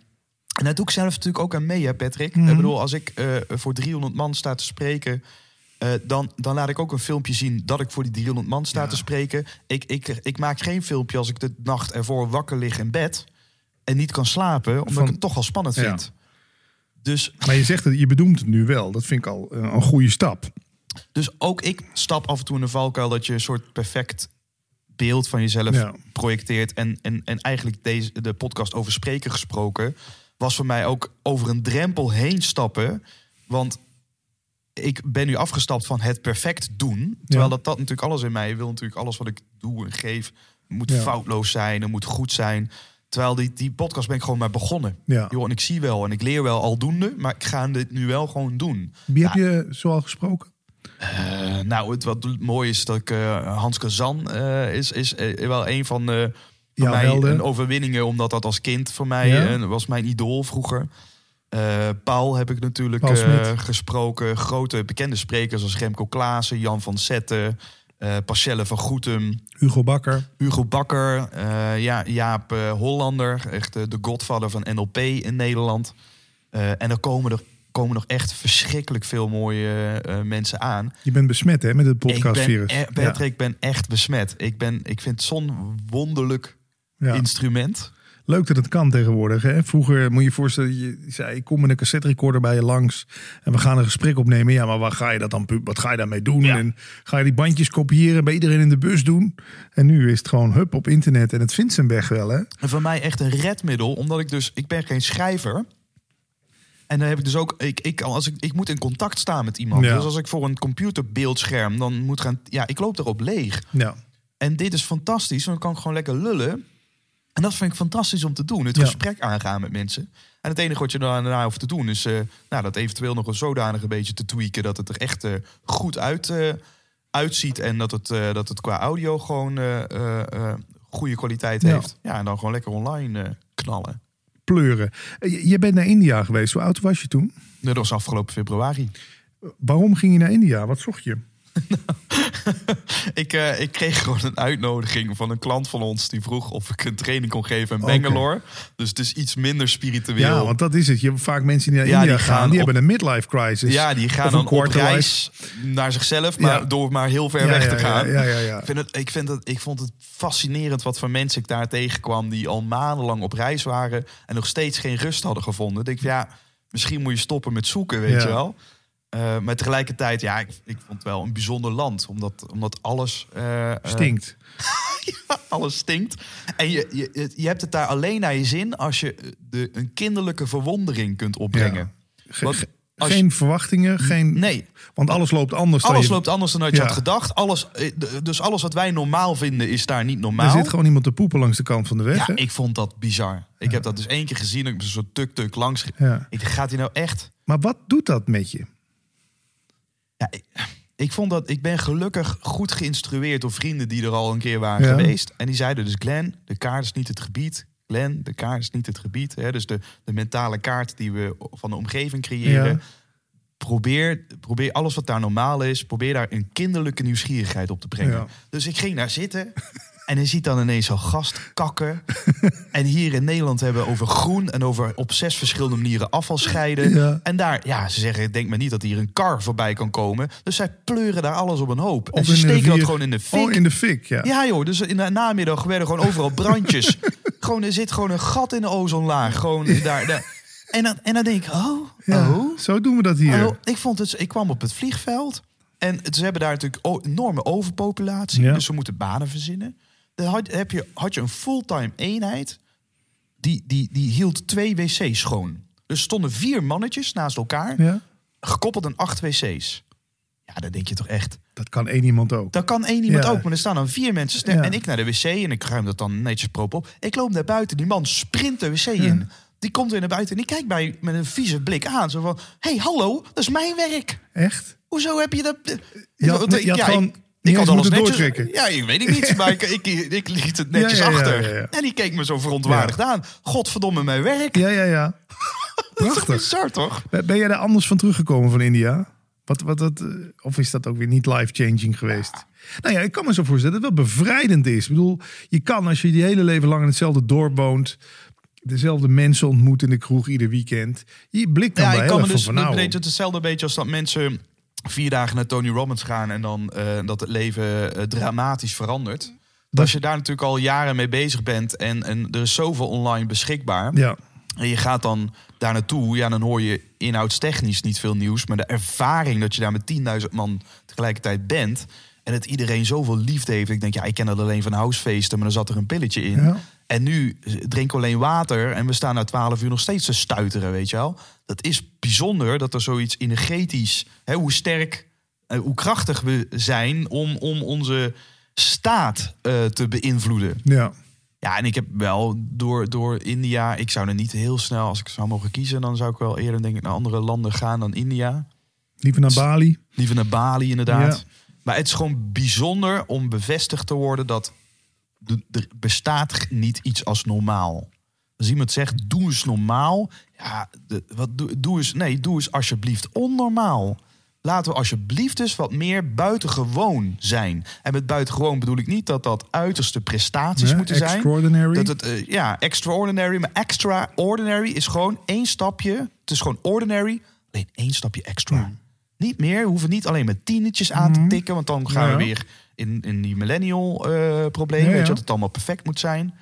En dat doe ik zelf natuurlijk ook aan mee, hè, Patrick. Mhm. Ik bedoel, als ik eh, voor 300 man sta te spreken... eh, dan, dan laat ik ook een filmpje zien dat ik voor die 300 man sta Ja. te spreken. Ik, ik, ik maak geen filmpje als ik de nacht ervoor wakker lig in bed... en niet kan slapen, omdat Van- ik het toch al spannend Ja. vind. Dus Maar je zegt het, je bedoelt het nu wel. Dat vind ik al eh, een goede stap. Dus ook ik stap af en toe in de valkuil dat je een soort perfect beeld van jezelf Ja. projecteert. En, en, en eigenlijk deze, de podcast over spreken gesproken was voor mij ook over een drempel heen stappen. Want ik ben nu afgestapt van het perfect doen. Terwijl Ja. dat, dat natuurlijk alles in mij wil. Natuurlijk alles wat ik doe en geef moet Ja. foutloos zijn. Het moet goed zijn. Terwijl die, die podcast ben ik gewoon maar begonnen. Ja. Joh, en ik zie wel en ik leer wel aldoende, maar ik ga dit nu wel gewoon doen. Wie heb je zoal gesproken? Eh, nou, het wat mooi is dat ik eh, Hans Kazan eh, is, is wel een van Jouw mij een overwinningen, omdat dat als kind voor mij was mijn idool vroeger. Eh, Paul heb ik natuurlijk Paul eh, gesproken. Grote bekende sprekers als Remco Klaassen, Jan van Zetten, eh Parcelle van Goetem, Hugo Bakker. Hugo Bakker, ja, Jaap Hollander, echt de godfather van NLP in Nederland. En er komen er komen nog echt verschrikkelijk veel mooie mensen aan. Je bent besmet hè, met het Ik ben, podcastvirus. e- Patrick, ik ben echt besmet. Ik, ben, ik vind zo'n wonderlijk. Ja. instrument. Leuk dat het kan tegenwoordig. Hè? Vroeger moet je je voorstellen, je zei ik kom met een cassette recorder bij je langs en we gaan een gesprek opnemen. Ja, maar waar ga je dat dan? Wat ga je daarmee doen? Ja. En ga je die bandjes kopiëren bij iedereen in de bus doen? En nu is het gewoon hup op internet en het vindt zijn weg wel. Hè? En voor mij echt een redmiddel, omdat ik dus, ik ben geen schrijver. En dan heb ik dus ook, ik, ik, als ik, ik moet in contact staan met iemand. Ja. Dus als ik voor een computerbeeldscherm dan moet gaan, ja, ik loop erop leeg. Ja. En dit is fantastisch, want dan kan ik gewoon lekker lullen. En dat vind ik fantastisch om te doen. Het Ja. gesprek aangaan met mensen. En het enige wat je daarna hoeft te doen is eh, nou, dat eventueel nog een zodanig een beetje te tweaken. Dat het er echt eh, goed uit, eh, uitziet. En dat het, dat het qua audio gewoon goede kwaliteit Ja. heeft. Ja, en dan gewoon lekker online knallen. Pleuren. Je, je bent naar India geweest. Hoe oud was je toen? Dat was afgelopen februari. Waarom ging je naar India? Wat zocht je? *laughs* ik, eh, ik kreeg gewoon een uitnodiging van een klant van ons. Die vroeg of ik een training kon geven in. Bangalore. Dus het is iets minder spiritueel. Ja, want dat is het. Je hebt vaak mensen die naar Ja, India die gaan, gaan die op- hebben een midlife crisis. Ja, die gaan dan op reis naar zichzelf, maar Ja. door maar heel ver Ja, weg te gaan. Ik, vind het, ik, vind het, ik vond het fascinerend wat voor mensen ik daar tegenkwam... die al maandenlang op reis waren en nog steeds geen rust hadden gevonden. Ik denk ja, misschien moet je stoppen met zoeken, weet je wel. Eh, maar tegelijkertijd, ja, ik, ik vond het wel een bijzonder land. Omdat, omdat alles... eh, eh, Stinkt. *laughs* alles stinkt. En je, je, je hebt het daar alleen naar je zin... als je de, een kinderlijke verwondering kunt opbrengen. Ge- als geen verwachtingen, geen... Nee, Want alles loopt anders dan Alles je... loopt anders dan dat je Ja. had gedacht. Alles, dus alles wat wij normaal vinden is daar niet Er normaal. zit gewoon iemand te poepen langs de kant van de weg. ja, hè? ik vond dat bizar. Ik heb dat dus één keer gezien. Ik ben zo tuk-tuk langs. Ja. Ik gaat hij nou echt? Maar wat doet dat met je? Ja, ik, ik vond dat ik ben gelukkig goed geïnstrueerd door vrienden die er al een keer waren Ja. geweest. En die zeiden dus, Glenn, de kaart is niet het gebied. Glenn, de kaart is niet het gebied. Hè? Dus de, de mentale kaart die we van de omgeving creëren. Ja. Probeer, probeer alles wat daar normaal is, probeer daar een kinderlijke nieuwsgierigheid op te brengen. Dus ik ging daar zitten en je ziet dan ineens zo'n gast kakken. *laughs* en hier in Nederland hebben we over groen en over op zes verschillende manieren afval scheiden. Ja. En daar, ja, ze zeggen, denk maar niet dat hier een kar voorbij kan komen. Dus zij pleuren daar alles op een hoop. en ze steken dat gewoon in de fik. Oh, in de fik, ja. Ja joh, dus in de namiddag werden gewoon overal brandjes. *laughs* gewoon, er zit gewoon een gat in de ozonlaag. Gewoon daar. daar. En, dan, en dan denk ik, oh, Ja, oh. Zo doen we dat hier. Oh, ik, vond het, ik kwam op het vliegveld. En ze hebben daar natuurlijk enorme overpopulatie. Ja. Dus ze moeten banen verzinnen. Had, heb je, had je een fulltime eenheid. Die, die, die hield twee wc's schoon. Dus er stonden vier mannetjes naast elkaar. Ja? Gekoppeld aan acht wc's. Ja, dan denk je toch echt... Dat kan één iemand ook. Dan kan één iemand Ja. ook, maar er staan dan vier mensen stem. Ja. En ik naar de wc en ik ruim dat dan netjes prop op. Ik loop naar buiten, die man sprint de wc in. Die komt weer naar buiten en die kijkt mij met een vieze blik aan. Zo van, hey, hallo, dat is mijn werk. Echt? Hoezo heb je dat... Je had- Ik- je had ja, gewoon ik, niet ik had alles netjes... Ja, ik weet niet, maar ik, ik, ik liet het netjes Ja, ja, ja, achter. ja. En die keek me zo verontwaardigd aan. Godverdomme, mijn werk. Ja, ja, ja. *laughs* Dat is Prachtig. bizar, toch? Ben jij daar anders van teruggekomen van India? Wat, wat, wat, eh, of is dat ook weer niet life-changing geweest? Nou ja, ik kan me zo voorstellen dat het wel bevrijdend is. Ik bedoel, je kan als je je hele leven lang in hetzelfde dorp woont... dezelfde mensen ontmoet in de kroeg ieder weekend... je blikt dan Ja, wel ik kan me dus van nou... beetje hetzelfde beetje als dat mensen vier dagen naar Tony Robbins gaan en dan eh, dat het leven eh, dramatisch verandert. Als je daar natuurlijk al jaren mee bezig bent en, en er is zoveel online beschikbaar. Ja, En je gaat dan daar naartoe, ja, dan hoor je inhoudstechnisch niet veel nieuws. Maar de ervaring dat je daar met 10.000 man tegelijkertijd bent. En dat iedereen zoveel liefde heeft. Ik denk, ja, ik ken dat alleen van housefeesten, maar dan zat er een pilletje in. Ja. En nu drink alleen water en we staan na 12 uur nog steeds te stuiteren, weet je wel. Dat is bijzonder dat er zoiets energetisch, hè, hoe sterk, eh, hoe krachtig we zijn om, om onze staat eh, te beïnvloeden. ja. Ja, en ik heb wel door, door India... Ik zou er niet heel snel, als ik zou mogen kiezen... dan zou ik wel eerder denk ik naar andere landen gaan dan India. Liever naar Bali. Liever naar Bali inderdaad. Ja. Maar het is gewoon bijzonder om bevestigd te worden... dat er bestaat niet iets als normaal. Als iemand zegt, doe eens normaal. Ja, de, wat, doe, doe eens, nee, doe eens alsjeblieft onnormaal. Laten we alsjeblieft eens wat meer buitengewoon zijn. En met buitengewoon bedoel ik niet dat dat uiterste prestaties Ja, moeten zijn. extraordinary. Dat het, eh, ja, extraordinary. Maar extraordinary is gewoon één stapje. Het is gewoon ordinary. Alleen één stapje extra. Niet meer. We hoeven niet alleen met tienetjes aan te tikken. Want dan gaan. Ja. we weer in, in die millennial eh probleem. Ja, Weet je, dat het allemaal perfect moet zijn.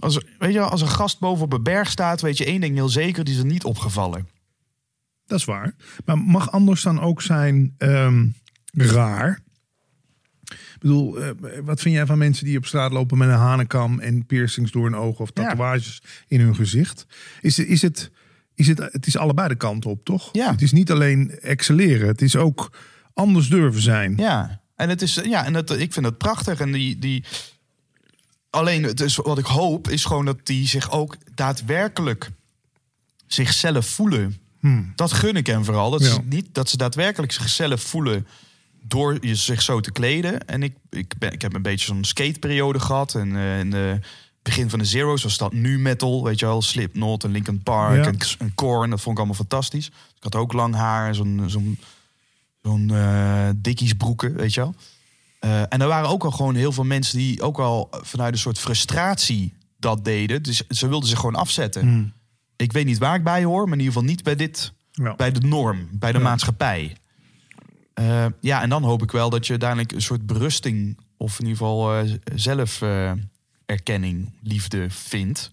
Als, weet je, als een gast boven op een berg staat, weet je één ding heel zeker, die is er niet opgevallen. Dat is waar. Maar mag anders dan ook zijn ehm, raar? Ik bedoel, eh, wat vind jij van mensen die op straat lopen met een hanenkam en piercings door hun ogen of Ja. tatoeages in hun gezicht? Is, het- is het, is het, het is allebei de kant op, toch? Ja. Het is niet alleen excelleren, het is ook anders durven zijn. Ja, en, het is, ja, en het, ik vind het prachtig. En die, die, alleen het is, wat ik hoop is gewoon dat die zich ook daadwerkelijk zichzelf voelen. Dat gun ik hen vooral. Dat, Ja. ze niet, dat ze daadwerkelijk zichzelf voelen door je zich zo te kleden. En ik, ik, ben, ik heb een beetje zo'n skateperiode gehad. En eh, in het begin van de Zero's was dat nu metal. Weet je wel, Slipknot en Linkin Park Ja. en, en Korn. Dat vond ik allemaal fantastisch. Ik had ook lang haar en zo'n zo'n zo'n eh dikkiesbroeken, weet je wel. Eh, en er waren ook al gewoon heel veel mensen die ook al vanuit een soort frustratie dat deden. Dus ze wilden zich gewoon afzetten. Hmm. Ik weet niet waar ik bij hoor, maar in ieder geval niet bij dit, Ja. bij de norm, bij de Ja. maatschappij. Eh, ja, en dan hoop ik wel dat je uiteindelijk een soort berusting of in ieder geval eh, zelf eh, erkenning, liefde vindt.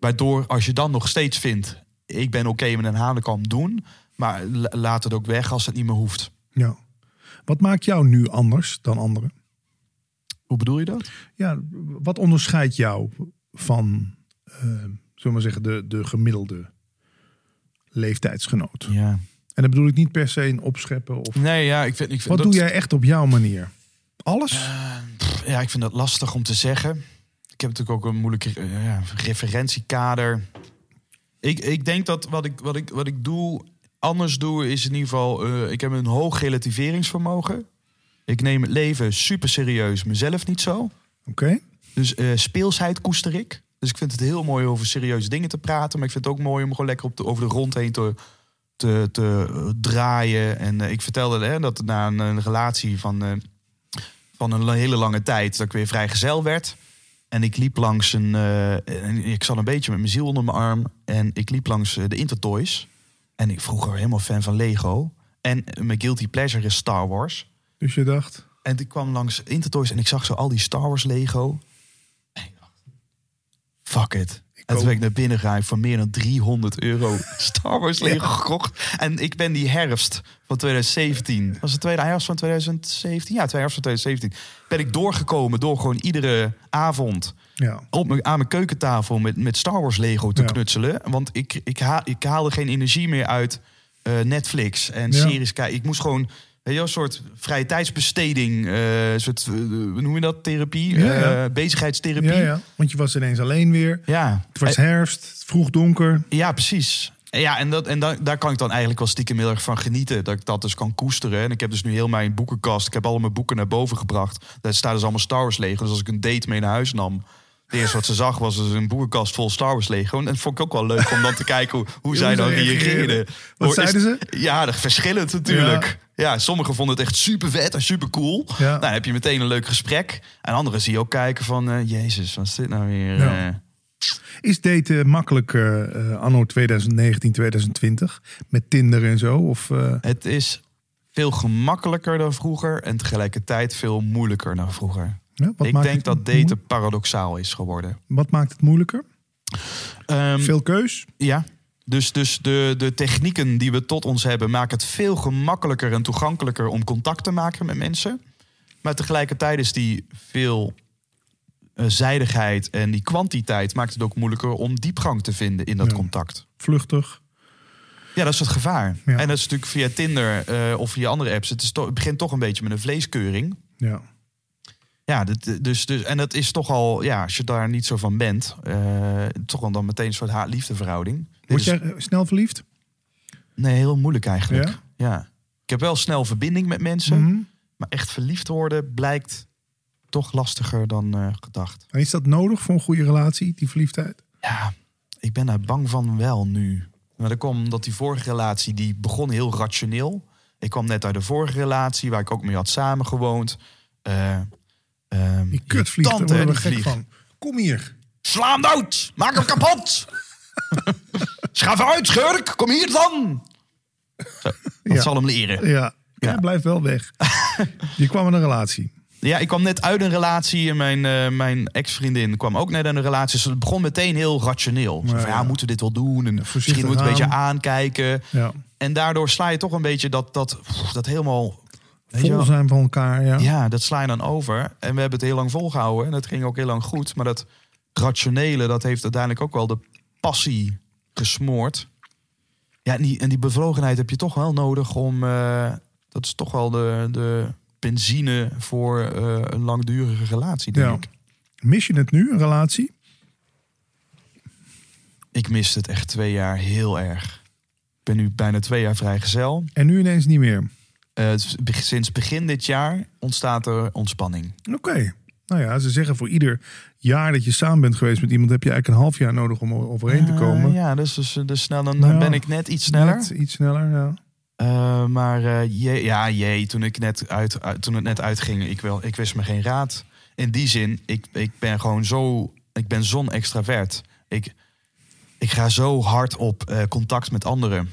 Waardoor als je dan nog steeds vindt, ik ben oké met een hanenkam doen, maar la- laat het ook weg als het niet meer hoeft. Ja. Wat maakt jou nu anders dan anderen? Hoe bedoel je dat? Ja, wat onderscheidt jou van, eh, zullen we maar zeggen, de, de gemiddelde leeftijdsgenoot? Ja. En dan bedoel ik niet per se een opscheppen. Of... Nee, ja, ik vind, ik vind Wat dat, doe jij echt op jouw manier? Alles? Ja, ik vind dat lastig om te zeggen. Ik heb natuurlijk ook een moeilijk eh, referentiekader. Ik, ik denk dat wat ik, wat, ik, wat ik doe, anders doe, is in ieder geval... eh, ik heb een hoog relativeringsvermogen. Ik neem het leven super serieus, mezelf niet zo. Oké. Dus eh, speelsheid koester ik. Dus ik vind het heel mooi over serieuze dingen te praten. Maar ik vind het ook mooi om gewoon lekker op de, over de rond heen te, te, te eh, draaien. En ik vertelde hè, dat na een, een relatie van, van een hele lange tijd... dat ik weer vrijgezel werd. En ik liep langs een... en ik zat een beetje met mijn ziel onder mijn arm. En ik liep langs de Intertoys. En ik vroeger helemaal fan van Lego. En mijn guilty pleasure is Star Wars. Dus je dacht, En ik kwam langs Intertoys en ik zag zo al die Star Wars Lego. En ik dacht, fuck it. En toen ben ik naar binnen gegaan voor meer dan 300 euro *laughs* Star Wars Lego gekocht. En ik ben die herfst van 2017, was het tweede herfst van 2017? Ja, tweede herfst van 2017. Ben ik doorgekomen door gewoon iedere avond ja. op mijn, aan mijn keukentafel met, met Star Wars Lego te Ja. knutselen. Want ik, ik, ha, ik haalde geen energie meer uit eh, Netflix en Ja. series kijken. Ik moest gewoon weet je, een soort vrije tijdsbesteding, een soort, eh, hoe noem je dat, therapie? Ja, bezigheidstherapie. Ja, ja. Want je was ineens alleen weer. Ja. Het was herfst, het vroeg donker. ja, precies. Ja, en, dat, en da- daar kan ik dan eigenlijk wel stiekem heel erg van genieten. Dat ik dat dus kan koesteren. En ik heb dus nu heel mijn boekenkast. Ik heb al mijn boeken naar boven gebracht. Daar staan dus allemaal Star Wars Lego. Dus als ik een date mee naar huis nam... Het eerste wat ze zag was dus een boekenkast vol Star Wars Lego. En dat vond ik ook wel leuk om dan te kijken hoe, hoe zij dan reageerden. Wat Hoor, zeiden ze? Ja, verschillend natuurlijk. Ja. sommigen vonden het echt super vet en super cool. Ja. Nou, dan heb je meteen een leuk gesprek. En anderen zie je ook kijken van... eh, Jezus, wat is dit nou weer? Ja. eh? Is daten makkelijker eh, anno 2019, 2020? Met Tinder en zo? Of, Het is veel gemakkelijker dan vroeger en tegelijkertijd veel moeilijker dan vroeger. Ja, wat ik denk dat daten paradoxaal is geworden. Wat maakt het moeilijker? Ehm, Veel keus? Ja, dus, dus de, de technieken die we tot ons hebben maken het veel gemakkelijker en toegankelijker om contact te maken met mensen. Maar tegelijkertijd is die veel eh, zijdigheid en die kwantiteit maakt het ook moeilijker om diepgang te vinden in dat Ja. contact. Vluchtig? Ja, dat is het gevaar. Ja. En dat is natuurlijk via Tinder eh, of via andere apps. Het, is het begint toch een beetje met een vleeskeuring. Ja. Ja, dit- dus, dus, en dat is toch al, ja, als je daar niet zo van bent, eh, toch wel dan meteen een soort haat-liefde-verhouding. Dit Word jij eh, snel verliefd? Nee, heel moeilijk eigenlijk. Ja? Ja? Ik heb wel snel verbinding met mensen, Mhm. maar echt verliefd worden blijkt toch lastiger dan eh, gedacht. En is dat nodig voor een goede relatie, die verliefdheid? Ja, ik ben daar bang van wel nu. Maar dat kwam omdat die vorige relatie, die begon heel rationeel. Ik kwam net uit de vorige relatie, waar ik ook mee had samengewoond. Eh ehm, Die kutvlieg, daar worden we die gek van. Kom hier. Sla hem dood! Maak hem kapot! *laughs* Schaaf uit, schurk! Kom hier dan! Zo, dat Ja. zal hem leren. Ja, ja. Ja. blijf wel weg. *laughs* je kwam in een relatie. Ja, ik kwam net uit een relatie en mijn, eh, mijn ex-vriendin kwam ook net uit een relatie. Dus het begon meteen heel rationeel. Zo van, Ja, moeten we dit wel doen? En misschien moeten we een beetje aan. aankijken. Ja. En daardoor sla je toch een beetje dat, dat, dat helemaal... Vol zijn van elkaar, ja. Ja, dat sla je dan over. En we hebben het heel lang volgehouden. En dat ging ook heel lang goed. Maar dat rationele, dat heeft uiteindelijk ook wel de passie gesmoord. Ja, en die, en die bevlogenheid heb je toch wel nodig om... eh, dat is toch wel de, de benzine voor eh, een langdurige relatie, denk Ja. ik. Mis je het nu, een relatie? Ik miste het echt twee jaar heel erg. Ik ben nu bijna twee jaar vrijgezel. En nu ineens niet meer? Eh, sinds begin dit jaar ontstaat er ontspanning. Oké. Nou ja, ze zeggen voor ieder jaar dat je samen bent geweest met iemand... heb je eigenlijk een half jaar nodig om er overheen te Eh, komen. ja, dus, dus, dus snel, dan, Nou, ben ik net iets sneller. Net iets sneller, ja. Eh, maar jee, ja, jee, toen, ik net uit, uit- toen het net uitging, ik, wel, ik wist me geen raad. In die zin, ik, ik ben gewoon zo, ik ben zo'n extravert. Ik, ik ga zo hard op contact met anderen.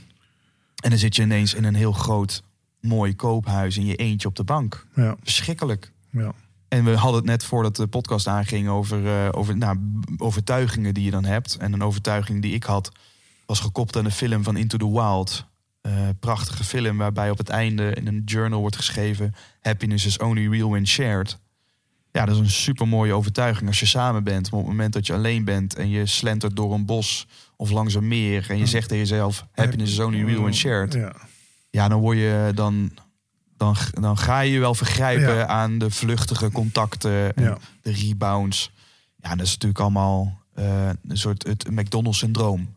En dan zit je ineens in een heel groot, mooi koophuis in je eentje op de bank. ja, Verschrikkelijk. ja. En we hadden het net voordat de podcast aanging over, eh, over nou, overtuigingen die je dan hebt. En een overtuiging die ik had was gekoppeld aan de film van Into the Wild. Eh, prachtige film waarbij op het einde in een journal wordt geschreven... Happiness is only real when shared. Ja, dat is een super mooie overtuiging als je samen bent. Maar op het moment dat je alleen bent en je slentert door een bos of langs een meer... en je zegt tegen jezelf, happiness is only real when shared... Ja. Ja, dan word je dan. Dan, dan ga je je wel vergrijpen Ja. aan de vluchtige contacten en Ja. de rebounds. Ja, dat is natuurlijk allemaal eh, een soort het McDonald's-syndroom.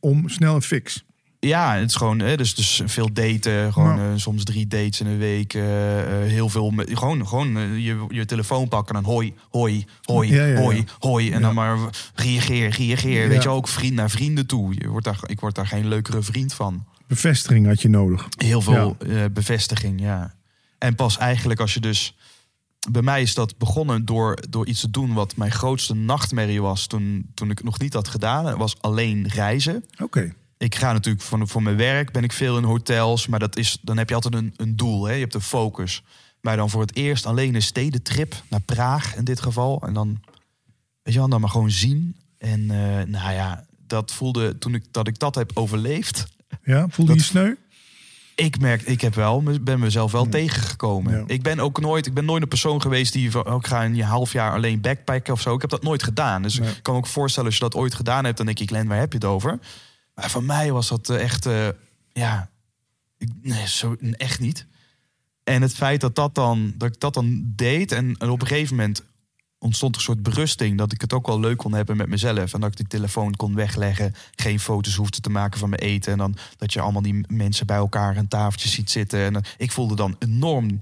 Om snel een fix. Ja, het is gewoon, hè, dus, dus veel daten, gewoon eh, soms drie dates in een week, eh, heel veel, met, gewoon, gewoon je, je telefoon pakken en dan hoi, hoi, hoi, Ja, ja, ja. hoi, hoi, en dan maar reageer, reageer, weet je ook vriend naar vrienden toe. Je wordt daar, ik word daar geen leukere vriend van. Bevestiging had je nodig. Heel veel eh, bevestiging, ja. En pas eigenlijk als je dus... Bij mij is dat begonnen door, door iets te doen wat mijn grootste nachtmerrie was... toen, toen ik nog niet had gedaan. Was alleen reizen. Oké. Ik ga natuurlijk voor, voor mijn werk, ben ik veel in hotels... maar dat is, dan heb je altijd een, een doel, hè? je hebt een focus. Maar dan voor het eerst alleen een stedentrip naar Praag in dit geval. En dan, weet je wel, dan maar gewoon zien. En eh, nou ja, dat voelde toen ik dat, ik dat heb overleefd... Ja, voelde Dat- je sneu? Ik merk, ik heb wel, ben mezelf wel tegengekomen. Ja. Ik ben ook nooit, ik ben nooit een persoon geweest die van, oh, ik ga een half jaar alleen backpacken of zo. Ik heb dat nooit gedaan. Dus Nee. ik kan me ook voorstellen als je dat ooit gedaan hebt, dan denk ik, Len, waar heb je het over? Maar voor mij was dat eh, echt, eh, ja, ik, nee, zo echt niet. En het feit dat dat dan, dat ik dat dan deed en op een gegeven moment ontstond een soort berusting dat ik het ook wel leuk kon hebben met mezelf en dat ik die telefoon kon wegleggen, geen foto's hoefde te maken van mijn eten en dan dat je allemaal die mensen bij elkaar aan tafeltjes ziet zitten en dan- ik voelde dan enorm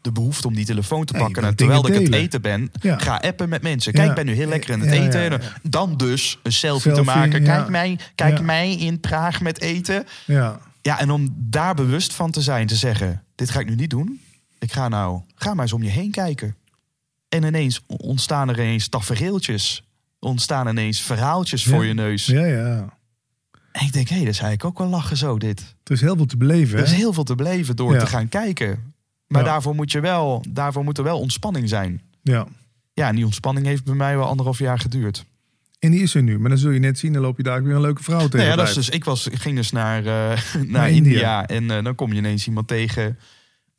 de behoefte om die telefoon te pakken. En terwijl ik het delen. eten ben, Ja. ga appen met mensen. Kijk, Ja. ik ben nu heel lekker aan het Ja, eten. Dan dus een selfie, te maken. Kijk, mij, kijk mij in Praag met eten. Ja. Ja, en om daar bewust van te zijn, te zeggen: dit ga ik nu niet doen. Ik ga nou, ga maar eens om je heen kijken. En ineens ontstaan er ineens tafereeltjes. Ontstaan ineens verhaaltjes voor je neus. Ja, ja. En ik denk, hé, hey, dat is eigenlijk ook wel lachen zo, dit. Er is heel veel te beleven. Er is hè? heel veel te beleven door Ja. te gaan kijken. Maar Ja. daarvoor, moet je wel, daarvoor moet er wel ontspanning zijn. Ja. Ja, en die ontspanning heeft bij mij wel anderhalf jaar geduurd. En die is er nu. Maar dan zul je net zien, dan loop je daar weer een leuke vrouw tegen. Nou ja, dat is dus, ik, was, ik ging dus naar, eh, *laughs* naar, Naar India. India. En eh, dan kom je ineens iemand tegen.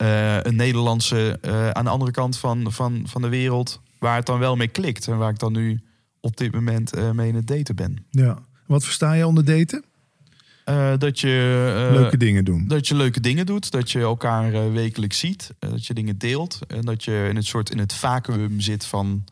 Eh, een Nederlandse eh, aan de andere kant van, van, van de wereld. Waar het dan wel mee klikt. En waar ik dan nu op dit moment eh, mee in het daten ben. Ja. Wat versta je onder daten? Dat, je, Leuke dingen doen. dat je leuke dingen doet. Dat je elkaar wekelijks ziet. dat je dingen deelt. En dat je in het soort in het vacuüm zit van...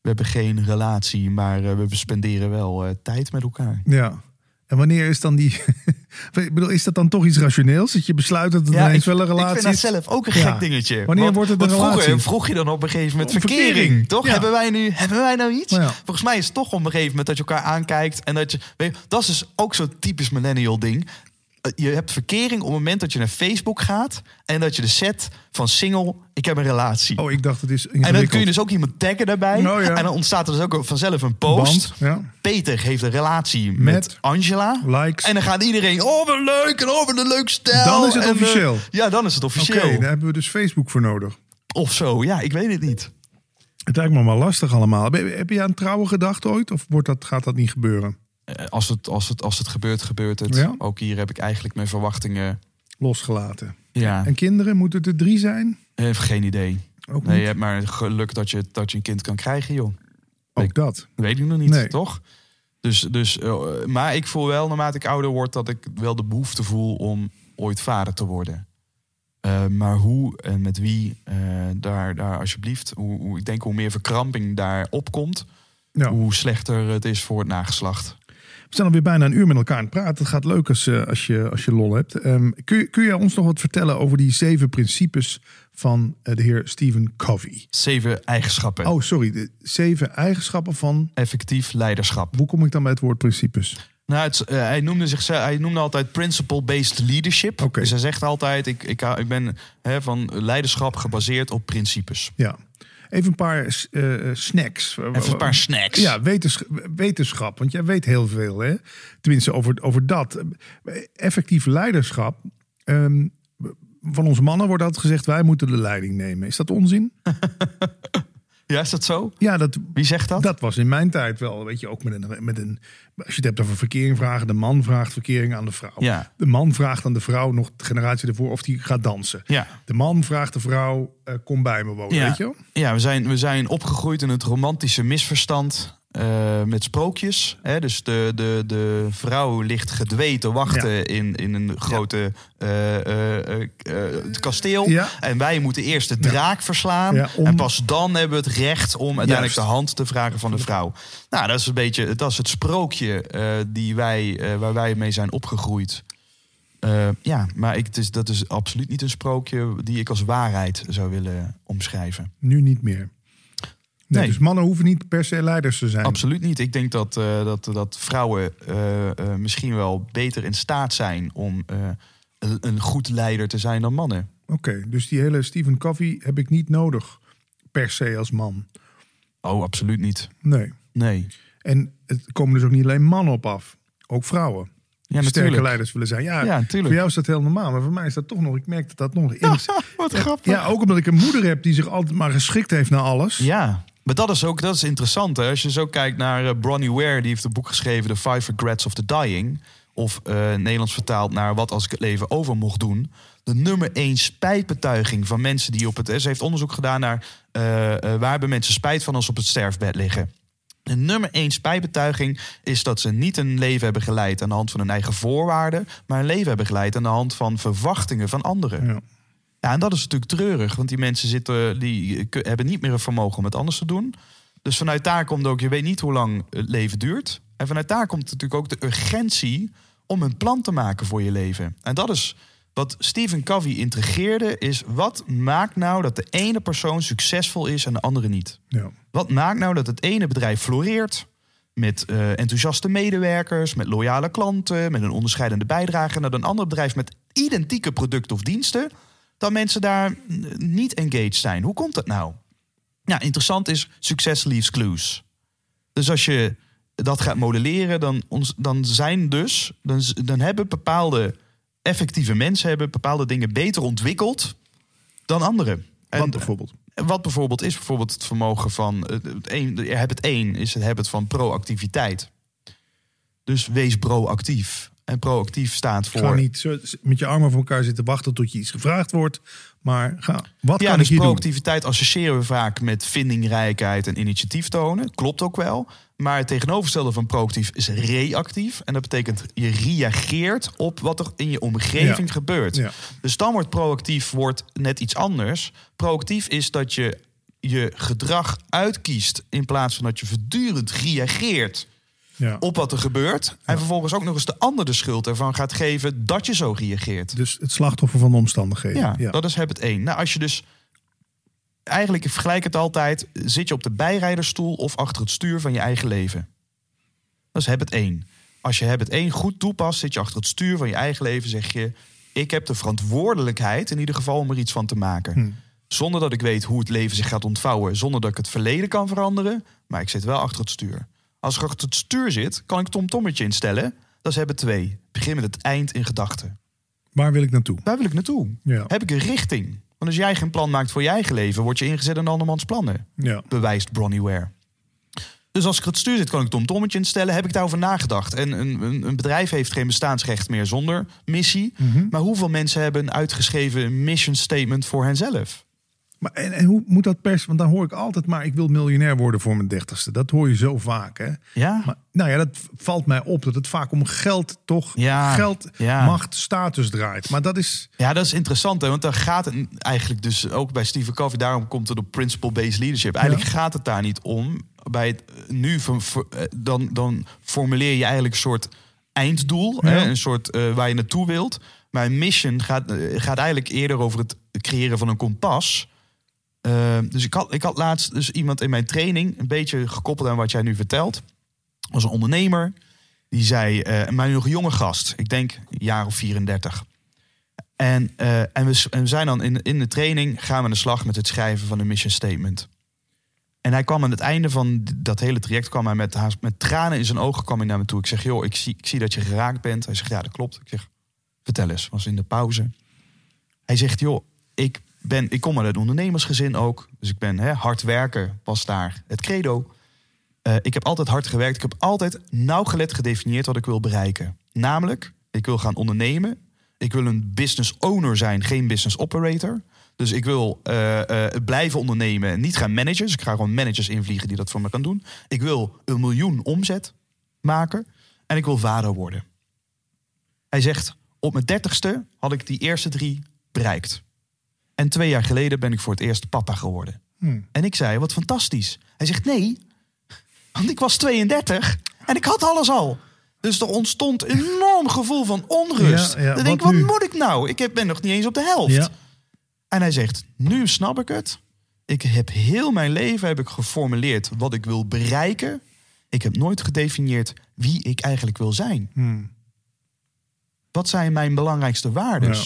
We hebben geen relatie, maar we spenderen wel tijd met elkaar. Ja. En wanneer is dan die... *laughs* ik bedoel, is dat dan toch iets rationeels? Dat je besluit dat het Ja, ineens ik, wel een ik relatie vind dat is? zelf ook een Ja. gek dingetje. Wanneer Want- wordt het een want vroeger relatie? vroeg je dan op een gegeven moment Om verkering, verkering, toch? ja. Hebben wij nu hebben wij nou iets? Ja. Volgens mij is het toch op een gegeven moment dat je elkaar aankijkt en dat je weet, je, dat is dus ook zo'n typisch millennial ding. Eh, Je hebt verkering op het moment dat je naar Facebook gaat en dat je de set van single, ik heb een relatie. Oh, ik dacht het is en dan kun je dus ook iemand taggen daarbij. Oh, ja. En dan ontstaat er dus ook vanzelf een post. Band, ja. Peter heeft een relatie met, Met Angela. likes. En dan gaat iedereen, oh wat leuk en oh wat een leuk stijl. Dan is het En, eh, officieel. ja, dan is het Oké, officieel. daar hebben we dus Facebook voor nodig. Of zo, ja, ik weet het niet. Het lijkt me wel lastig allemaal. Heb je aan trouwen gedacht ooit? Of wordt dat, gaat dat niet gebeuren? Eh, Als het, als, het, als het gebeurt, gebeurt het. Ja? Ook hier heb ik eigenlijk mijn verwachtingen. Losgelaten. Ja, En kinderen, moeten het er drie zijn? ik heb geen idee. Ook Nee, je hebt maar geluk dat je, dat je een kind kan krijgen, joh. Ook dat. Dat weet ik nog niet, Nee. toch? Dus, dus, eh, maar ik voel wel, naarmate ik ouder word, dat ik wel de behoefte voel om ooit vader te worden. Eh, maar hoe en met wie, daar, daar alsjeblieft. Hoe, hoe, ik denk hoe meer verkramping daar opkomt, Ja. hoe slechter het is voor het nageslacht. We zijn alweer bijna een uur met elkaar aan het praten. Het gaat leuk als, eh, als, je, als je lol hebt. Ehm, kun, kun je ons nog wat vertellen over die zeven principes van eh, de heer Stephen Covey? Zeven eigenschappen. Oh, sorry. De zeven eigenschappen van... Effectief leiderschap. Hoe kom ik dan bij het woord principes? Nou, het, eh, hij, noemde zichzelf, hij noemde altijd principle-based leadership. Dus hij zegt altijd, ik, ik, ik ben hè, van leiderschap gebaseerd op principes. Ja. Even een paar eh, snacks. Even een paar snacks. Ja, wetens- wetenschap. Want jij weet heel veel, hè? Tenminste, over, over dat. Effectief leiderschap. ehm, van onze mannen wordt altijd gezegd: wij moeten de leiding nemen. Is dat onzin? *laughs* Ja, is dat zo? Ja, dat, Wie zegt dat? dat was in mijn tijd wel. Weet je, ook met een, met een. Als je het hebt over verkering vragen, de man vraagt verkering aan de vrouw. Ja. De man vraagt aan de vrouw, nog de generatie ervoor, of die gaat dansen. Ja. De man vraagt de vrouw: eh, kom bij me wonen. Ja. Weet je? Ja, we zijn, we zijn opgegroeid in het romantische misverstand eh, met sprookjes. Hè? Dus de, de, de vrouw ligt gedwee te wachten Ja. in, in een grote eh, eh, kasteel. Ja. En wij moeten eerst de draak verslaan. Om- En pas dan hebben we het recht om uiteindelijk Juist. de hand te vragen van de vrouw. Nou, dat is een beetje dat is het sprookje die wij, waar wij mee zijn opgegroeid. Ja, maar ik, het is, dat is absoluut niet een sprookje die ik als waarheid zou willen omschrijven. Nu niet meer. Nee, Nee. Dus mannen hoeven niet per se leiders te zijn. Absoluut niet. Ik denk dat, eh, dat, dat vrouwen eh, eh, misschien wel beter in staat zijn om een, een goed leider te zijn dan mannen. Oké, dus die hele Stephen Covey heb ik niet nodig per se als man. Oh, absoluut niet. Nee. Nee. En het komen dus ook niet alleen mannen op af. Ook vrouwen. Ja, sterke leiders willen zijn. Ja, Ja, natuurlijk. voor jou is dat heel normaal. Maar voor mij is dat toch nog... Ik merk dat dat nog... *laughs* in- Wat grappig. ja, ook omdat ik een moeder heb die zich altijd maar geschikt heeft naar alles. Ja, maar dat is ook dat is interessant. Hè? Als je zo kijkt naar eh, Bronnie Ware, die heeft een boek geschreven, The Five Regrets of the Dying. Of eh, Nederlands vertaald naar Wat als ik het leven over mocht doen. De nummer één spijtbetuiging van mensen die op het. Ze heeft onderzoek gedaan naar eh, waar hebben mensen spijt van als ze op het sterfbed liggen. De nummer één spijtbetuiging is dat ze niet een leven hebben geleid aan de hand van hun eigen voorwaarden, maar een leven hebben geleid aan de hand van verwachtingen van anderen. Ja. Ja, en dat is natuurlijk treurig, want die mensen zitten, die hebben niet meer een vermogen om het anders te doen. Dus vanuit daar komt ook, je weet niet hoe lang het leven duurt. En vanuit daar komt natuurlijk ook de urgentie om een plan te maken voor je leven. En dat is wat Stephen Covey intrigeerde, is wat maakt nou dat de ene persoon succesvol is en de andere niet? Ja. Wat maakt nou dat het ene bedrijf floreert met eh, enthousiaste medewerkers, met loyale klanten, met een onderscheidende bijdrage, en dat een ander bedrijf met identieke producten of diensten, dat mensen daar niet engaged zijn? Hoe komt dat nou? Ja, interessant is, success leaves clues. Dus als je dat gaat modelleren, dan, ons, dan zijn dus, dan, dan hebben bepaalde effectieve mensen hebben bepaalde dingen beter ontwikkeld dan anderen. En- Wat bijvoorbeeld? wat bijvoorbeeld is bijvoorbeeld het vermogen van het een, je hebt het één is het habit van proactiviteit. Dus wees proactief. En proactief staat voor. Ga niet zo, met je armen voor elkaar zitten wachten tot je iets gevraagd wordt. Maar ga, wat ja, kan dus ik hier doen? proactiviteit associëren we vaak met vindingrijkheid en initiatief tonen. Klopt ook wel. Maar het tegenovergestelde van proactief is reactief. En dat betekent je reageert op wat er in je omgeving Ja. gebeurt. Ja. Dus dan wordt proactief wordt net iets anders. Proactief is dat je je gedrag uitkiest in plaats van dat je voortdurend reageert Ja. op wat er gebeurt. En vervolgens ook nog eens de ander de schuld ervan gaat geven dat je zo reageert. Dus het slachtoffer van de omstandigheden. Ja, ja. dat is habit 1. Nou, als je dus... Eigenlijk, ik vergelijk het altijd... zit je op de bijrijdersstoel of achter het stuur van je eigen leven. Dat is habit 1. Als je habit 1 goed toepast, zit je achter het stuur van je eigen leven... zeg je, ik heb de verantwoordelijkheid in ieder geval om er iets van te maken. Hm. Zonder dat ik weet hoe het leven zich gaat ontvouwen. Zonder dat ik het verleden kan veranderen. Maar ik zit wel achter het stuur. Als ik achter het stuur zit, kan ik Tom Tommetje instellen. Dat is habit 2. Begin met het eind in gedachten. Waar wil ik naartoe? Waar wil ik naartoe? Ja. Heb ik een richting? Want als jij geen plan maakt voor je eigen leven, word je ingezet in andermans plannen. Ja. Bewijst Bronnie Ware. Dus als ik het stuur zit, kan ik Tom Tommetje instellen. Heb ik daarover nagedacht? En een, een, een bedrijf heeft geen bestaansrecht meer zonder missie. Mhm. Maar hoeveel mensen hebben een uitgeschreven mission statement voor henzelf? Maar en, en hoe moet dat pers? Want dan hoor ik altijd maar ik wil miljonair worden voor mijn dertigste. Dat hoor je zo vaak hè. Ja, Maar nou ja, dat valt mij op dat het vaak om geld toch Ja, geld, ja. macht, status draait. Maar dat is ja dat is interessant. Hè? Want daar gaat het eigenlijk dus ook bij Stephen Covey. Daarom komt het op principle-based leadership. Eigenlijk gaat het daar niet om. Bij het, nu eh, dan, dan formuleer je eigenlijk een soort einddoel. Hè? Een soort eh, waar je naartoe wilt. Maar een mission gaat, eh, gaat eigenlijk eerder over het creëren van een kompas. Eh, dus ik had, ik had laatst dus iemand in mijn training, een beetje gekoppeld aan wat jij nu vertelt. was een ondernemer. Die zei, eh maar nog een jonge gast. Ik denk een jaar of 34. En, eh, en, we, zijn dan in, in de training gaan we aan de slag met het schrijven van een mission statement. En hij kwam aan het einde van dat hele traject, kwam hij met, met tranen in zijn ogen kwam hij naar me toe. Ik zeg, joh, ik zie, ik zie dat je geraakt bent. Hij zegt, ja, dat klopt. Ik zeg, vertel eens, was in de pauze. Hij zegt, joh, ik, ben, ik kom uit een ondernemersgezin ook. Dus ik ben hè, hard werken, was daar het credo. Eh, ik heb altijd hard gewerkt. Ik heb altijd nauwgelet gedefinieerd wat ik wil bereiken. Namelijk, ik wil gaan ondernemen. Ik wil een business owner zijn, geen business operator. Dus ik wil eh, eh, blijven ondernemen en niet gaan managen. Dus ik ga gewoon managers invliegen die dat voor me gaan doen. Ik wil een miljoen omzet maken. En ik wil vader worden. Hij zegt, op mijn dertigste had ik die eerste drie bereikt. En twee jaar geleden ben ik voor het eerst papa geworden. Hmm. En ik zei, wat fantastisch. Hij zegt, nee, want ik was 32 en ik had alles al. Dus er ontstond een enorm gevoel van onrust. Ja, ja, Dan denk ik, wat nu? moet ik nou? Ik heb- ben nog niet eens op de helft. Ja. En hij zegt, nu snap ik het. Ik heb heel mijn leven heb ik geformuleerd wat ik wil bereiken. Ik heb nooit gedefinieerd wie ik eigenlijk wil zijn. Hmm. Wat zijn mijn belangrijkste waarden?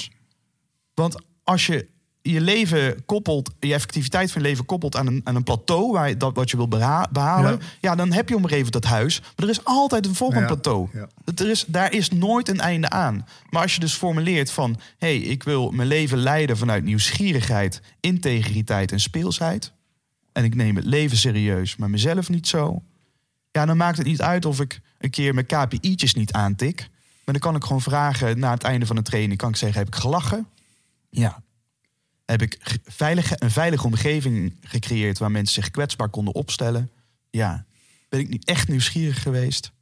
Want als je je leven koppelt, je effectiviteit van je leven koppelt aan een, aan een plateau waar je dat wat je wil beha- behalen, ja. Ja. dan heb je om een even dat huis. Maar er is altijd een volgend Ja, plateau. ja. Dat Er is, daar is nooit een einde aan. Maar als je dus formuleert van, hé, hey, ik wil mijn leven leiden vanuit nieuwsgierigheid, integriteit en speelsheid. En ik neem het leven serieus, maar mezelf niet zo. Ja, dan maakt het niet uit of ik een keer mijn KPI'tjes niet aantik. Maar dan kan ik gewoon vragen na het einde van de training, kan ik zeggen, heb ik gelachen? Ja. Heb ik ge- veilige, een veilige omgeving gecreëerd waar mensen zich kwetsbaar konden opstellen? Ja. Ben ik niet echt nieuwsgierig geweest?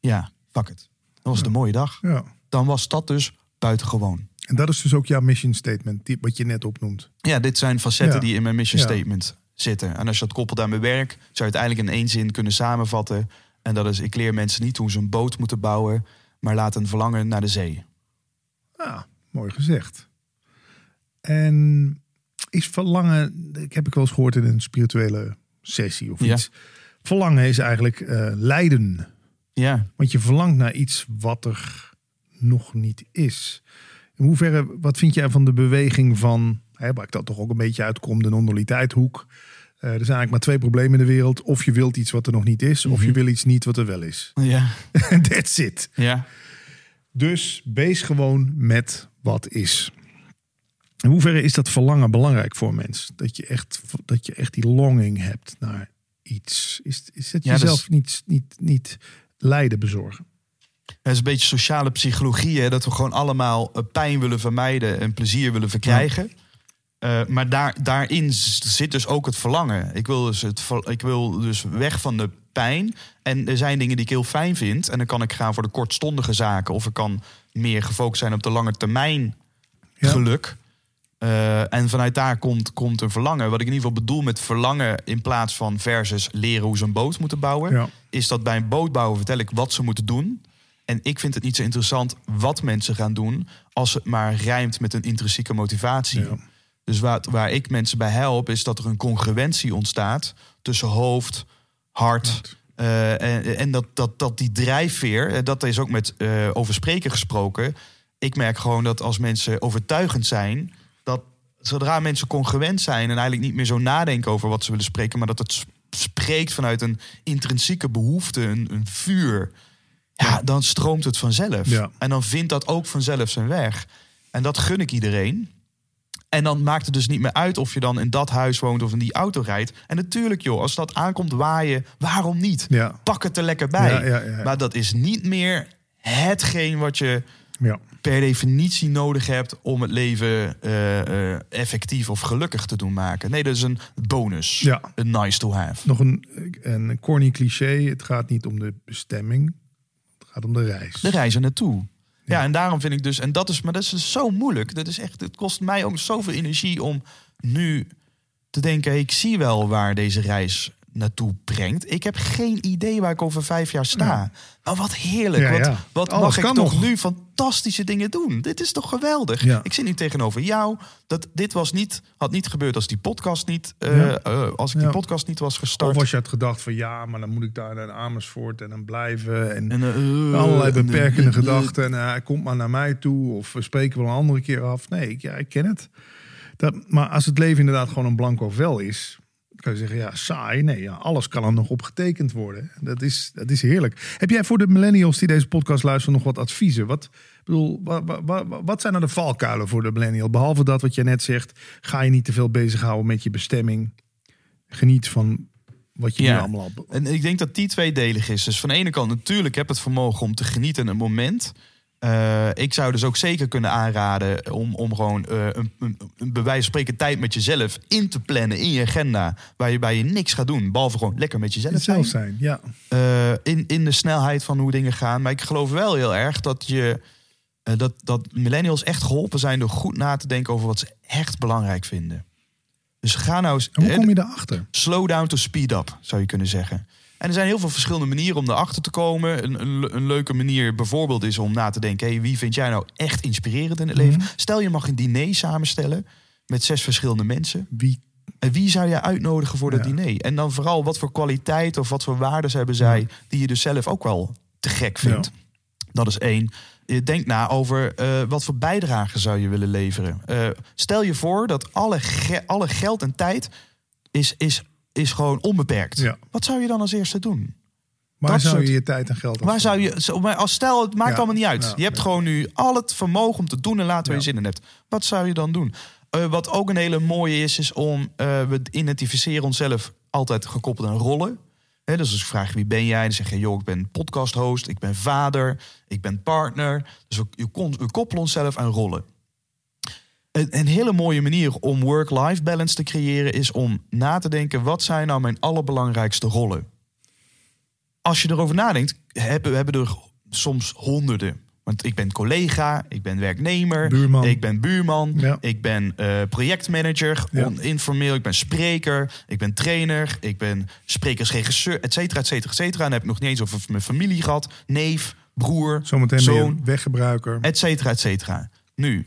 Ja, fuck it. Dat was de mooie dag. Ja. Dan was dat dus buitengewoon. En dat is dus ook jouw mission statement, die, wat je net opnoemt. Ja, dit zijn facetten Ja. die in mijn mission statement zitten. En als je dat koppelt aan mijn werk, zou je het eigenlijk in één zin kunnen samenvatten. En dat is, ik leer mensen niet hoe ze een boot moeten bouwen, maar laat een verlangen naar de zee. Ja, mooi gezegd. En is verlangen, ik heb ik wel eens gehoord in een spirituele sessie of Ja. iets. Verlangen is eigenlijk eh, lijden. Ja, Want je verlangt naar iets wat er nog niet is. In hoeverre, wat vind jij van de beweging van, hè, waar ik dat toch ook een beetje uitkom, de non-dualiteithoek. Eh, er zijn eigenlijk maar twee problemen in de wereld. Of je wilt iets wat er nog niet is, of je wil iets niet wat er wel is. ja, *laughs* that's it. ja. Dus wees gewoon met wat is. In hoeverre is dat verlangen belangrijk voor een mens? Dat je echt, dat je echt die longing hebt naar iets. Is, is het Ja, jezelf niet, niet, niet lijden bezorgen? Het is een beetje sociale psychologie, hè, dat we gewoon allemaal eh, pijn willen vermijden en plezier willen verkrijgen. Eh, maar daar, daarin zit dus ook het verlangen. Ik wil, dus het, ik wil dus weg van de pijn. En er zijn dingen die ik heel fijn vind. En dan kan ik gaan voor de kortstondige zaken. Of ik kan meer gefocust zijn op de lange termijn Ja. Eh, en vanuit daar komt, komt een verlangen. Wat ik in ieder geval bedoel met verlangen in plaats van versus leren hoe ze een boot moeten bouwen. Ja. Is dat bij een boot bouwen vertel ik wat ze moeten doen. En ik vind het niet zo interessant wat mensen gaan doen. Als het maar rijmt met een intrinsieke motivatie. Ja. Dus waar, waar ik mensen bij help, is dat er een congruentie ontstaat tussen hoofd, hart. eh, en en dat, dat, dat die drijfveer, eh, dat is ook met eh, over spreken gesproken. Ik merk gewoon dat als mensen overtuigend zijn, zodra mensen congruent zijn en eigenlijk niet meer zo nadenken over wat ze willen spreken, maar dat het sp- spreekt vanuit een intrinsieke behoefte, een, een vuur, ja, dan stroomt het vanzelf. Ja. En dan vindt dat ook vanzelf zijn weg. En dat gun ik iedereen. En dan maakt het dus niet meer uit of je dan in dat huis woont of in die auto rijdt. En natuurlijk, joh, als dat aankomt waaien, waarom niet? Ja. Pak het er lekker bij. Ja. Maar dat is niet meer hetgeen wat je Ja. Per definitie nodig hebt om het leven eh, eh, effectief of gelukkig te doen maken. Nee, dat is een bonus. Ja. Een nice to have. Nog een, een corny cliché. Het gaat niet om de bestemming. Het gaat om de reis. De reizen naartoe. Ja. en daarom vind ik dus, en dat is, maar dat is dus zo moeilijk. Dat is echt, het kost mij ook zoveel energie om nu te denken: ik zie wel waar deze reis naartoe brengt. Ik heb geen idee waar ik over vijf jaar sta. Maar wat heerlijk. Ja, wat ja. wat Alles mag ik toch nog. nu fantastische dingen doen? Dit is toch geweldig? Ik zit nu tegenover jou. Dat, dit was niet, had niet gebeurd als die podcast niet, eh, eh, als ik die podcast niet was gestart. Of als je had gedacht van ja, maar dan moet ik daar naar Amersfoort en dan blijven. En, En, eh, allerlei en, beperkende gedachten. En hij komt maar naar mij toe. Of we spreken wel een andere keer af. Nee, ik, ja, ik ken het. Dat, maar als het leven inderdaad gewoon een blanco vel is. Dan kan je zeggen, ja, saai. Nee, ja, alles kan er nog op getekend worden. Dat is, dat is heerlijk. Heb jij voor de millennials die deze podcast luisteren nog wat adviezen? Wat, bedoel, wat, wat, wat zijn nou de valkuilen voor de millennial? Behalve dat wat je net zegt, ga je niet te veel bezighouden met je bestemming. Geniet van wat je Ja. nu allemaal al... En ik denk dat die tweedelig is. Dus van de ene kant natuurlijk heb het vermogen om te genieten in het moment. Eh, ik zou dus ook zeker kunnen aanraden om, om gewoon eh, een, een, een bij wijze van spreken tijd met jezelf in te plannen in je agenda. Waarbij je niks gaat doen, behalve gewoon lekker met jezelf zijn. Zelf zijn, ja. Eh, in, in de snelheid van hoe dingen gaan. Maar ik geloof wel heel erg dat je dat, dat millennials echt geholpen zijn door goed na te denken over wat ze echt belangrijk vinden. Dus ga nou eens. En hoe kom je daarachter? slow down to speed up, zou je kunnen zeggen. En er zijn heel veel verschillende manieren om erachter te komen. Een, een, een leuke manier bijvoorbeeld is om na te denken... Hey, wie vind jij nou echt inspirerend in het leven? Stel je mag een diner samenstellen met zes verschillende mensen. Wie En wie zou jij uitnodigen voor dat Ja. diner? En dan vooral wat voor kwaliteit of wat voor waarden hebben zij... die je dus zelf ook wel te gek vindt. Dat is één. Denk na over eh, wat voor bijdrage zou je willen leveren. Eh, stel je voor dat alle, ge- alle geld en tijd is, is, is gewoon onbeperkt. Ja. Wat zou je dan als eerste doen? Waar Dat zou soort- je je tijd en geld aan Waar zou je, als stel, het maakt Ja, allemaal niet uit. ja, je hebt gewoon nu al het vermogen om te doen en laten waar je zin in hebt. Wat zou je dan doen? Eh, wat ook een hele mooie is, is om eh, we identificeren onszelf altijd gekoppeld aan rollen. Hè, dus als ik vraag wie ben jij, dan zeg je, joh, ik ben podcast-host, ik ben vader, ik ben partner. Dus we, je kon- we koppelen onszelf aan rollen. Een, een hele mooie manier om work-life balance te creëren is om na te denken: wat zijn nou mijn allerbelangrijkste rollen? Als je erover nadenkt, hebben we hebben er soms honderden. Want ik ben collega, ik ben werknemer, Buurman. ik ben buurman, Ja. ik ben eh, projectmanager, Ja. informeel, ik ben spreker, ik ben trainer, ik ben sprekersregisseur, et cetera, et cetera, et cetera. En heb ik nog niet eens over mijn familie gehad, neef, broer, Zometeen zoon, weggebruiker. et cetera, et cetera. Nu,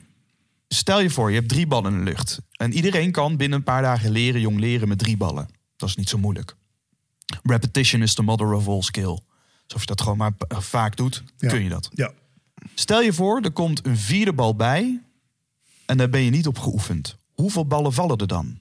stel je voor, je hebt drie ballen in de lucht. En iedereen kan binnen een paar dagen leren, jong leren met drie ballen. Dat is niet zo moeilijk. Repetition is the mother of all skill. Dus als je dat gewoon maar vaak doet, Ja. kun je dat. Ja. Stel je voor, er komt een vierde bal bij en daar ben je niet op geoefend. Hoeveel ballen vallen er dan?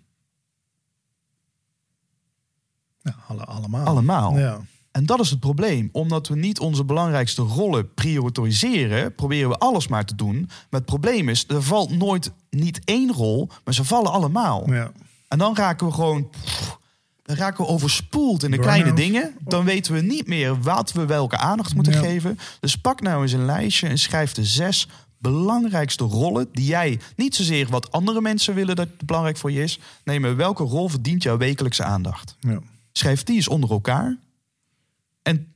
Ja, alle, allemaal. Allemaal. Ja. En dat is het probleem. Omdat we niet onze belangrijkste rollen prioriseren, proberen we alles maar te doen. Maar het probleem is, er valt nooit niet één rol, maar ze vallen allemaal. Ja. En dan raken we gewoon. pff, Dan raken we overspoeld in de Burn-out. kleine dingen. Dan weten we niet meer wat we welke aandacht moeten Ja. geven. Dus pak nou eens een lijstje en schrijf de zes belangrijkste rollen die jij, niet zozeer wat andere mensen willen dat belangrijk voor je is. Nee, maar welke rol verdient jouw wekelijkse aandacht? Ja. Schrijf die eens onder elkaar.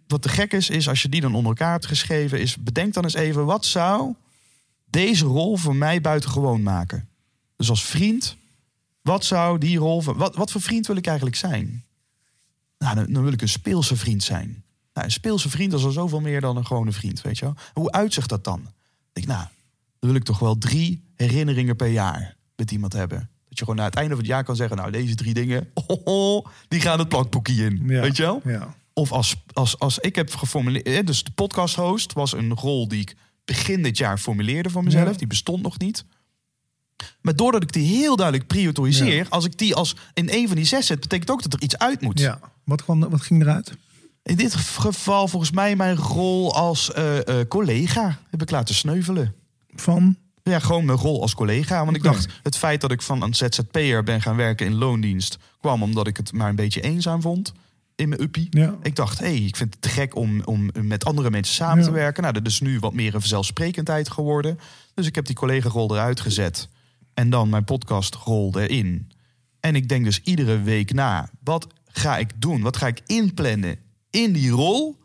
Wat te gek is, is als je die dan onder elkaar hebt geschreven, is bedenk dan eens even, wat zou deze rol voor mij buitengewoon maken? Dus als vriend, wat zou die rol van, wat, wat voor vriend wil ik eigenlijk zijn? Nou, dan, dan wil ik een speelse vriend zijn. Nou, een speelse vriend is al zoveel meer dan een gewone vriend, weet je wel. Hoe uitzicht dat dan? Ik denk, nou, dan wil ik toch wel drie herinneringen per jaar met iemand hebben. Dat je gewoon na het einde van het jaar kan zeggen, nou, deze drie dingen, oh, *laughs* oh, die gaan het plakboekje in, Ja. weet je wel? Ja. Of als, als, als ik heb geformuleerd, dus de podcast host was een rol die ik begin dit jaar formuleerde voor mezelf. Ja. Die bestond nog niet. Maar doordat ik die heel duidelijk prioriseer, Ja. als ik die als in een van die zes zet, betekent ook dat er iets uit moet. ja. Wat, kwam, wat ging eruit? In dit geval volgens mij mijn rol als eh, eh, collega heb ik laten sneuvelen. Van? Ja, gewoon mijn rol als collega. Want ik dacht, het feit dat ik van een ZZP'er ben gaan werken in loondienst... kwam omdat ik het maar een beetje eenzaam vond in mijn uppie. Ja. Ik dacht, hé, hey, ik vind het te gek om, om met andere mensen samen Ja. te werken. Nou, dat is nu wat meer een vanzelfsprekendheid geworden. Dus ik heb die collega-rol eruit gezet. En dan mijn podcastrol erin. En ik denk dus iedere week na, wat ga ik doen? Wat ga ik inplannen in die rol?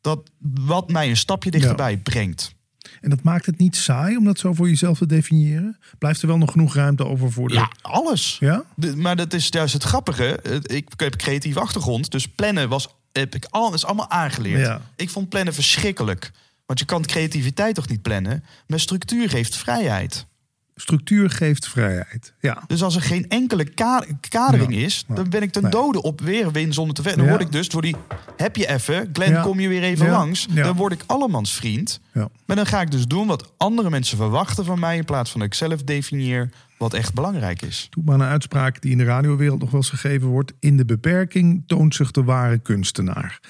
Dat wat mij een stapje dichterbij brengt. En dat maakt het niet saai om dat zo voor jezelf te definiëren? Blijft er wel nog genoeg ruimte over voor de... Ja, alles. Ja? De- maar dat is juist het grappige. Ik heb creatieve achtergrond, dus plannen was, heb ik al, is allemaal aangeleerd. Ja. Ik vond plannen verschrikkelijk. Want je kan creativiteit toch niet plannen? Maar structuur geeft vrijheid. Structuur geeft vrijheid. Ja. Dus als er geen enkele ka- kadering Ja. is, dan ben ik ten dode op weer win zonder te vechten. Dan word ik dus door die, heb je even, Glenn, Ja. kom je weer even Ja. langs. Dan word ik allemans vriend. ja. Maar dan ga ik dus doen wat andere mensen verwachten van mij... in plaats van dat ik zelf definieer wat echt belangrijk is. Doe maar een uitspraak die in de radiowereld nog wel eens gegeven wordt. In de beperking toont zich de ware kunstenaar.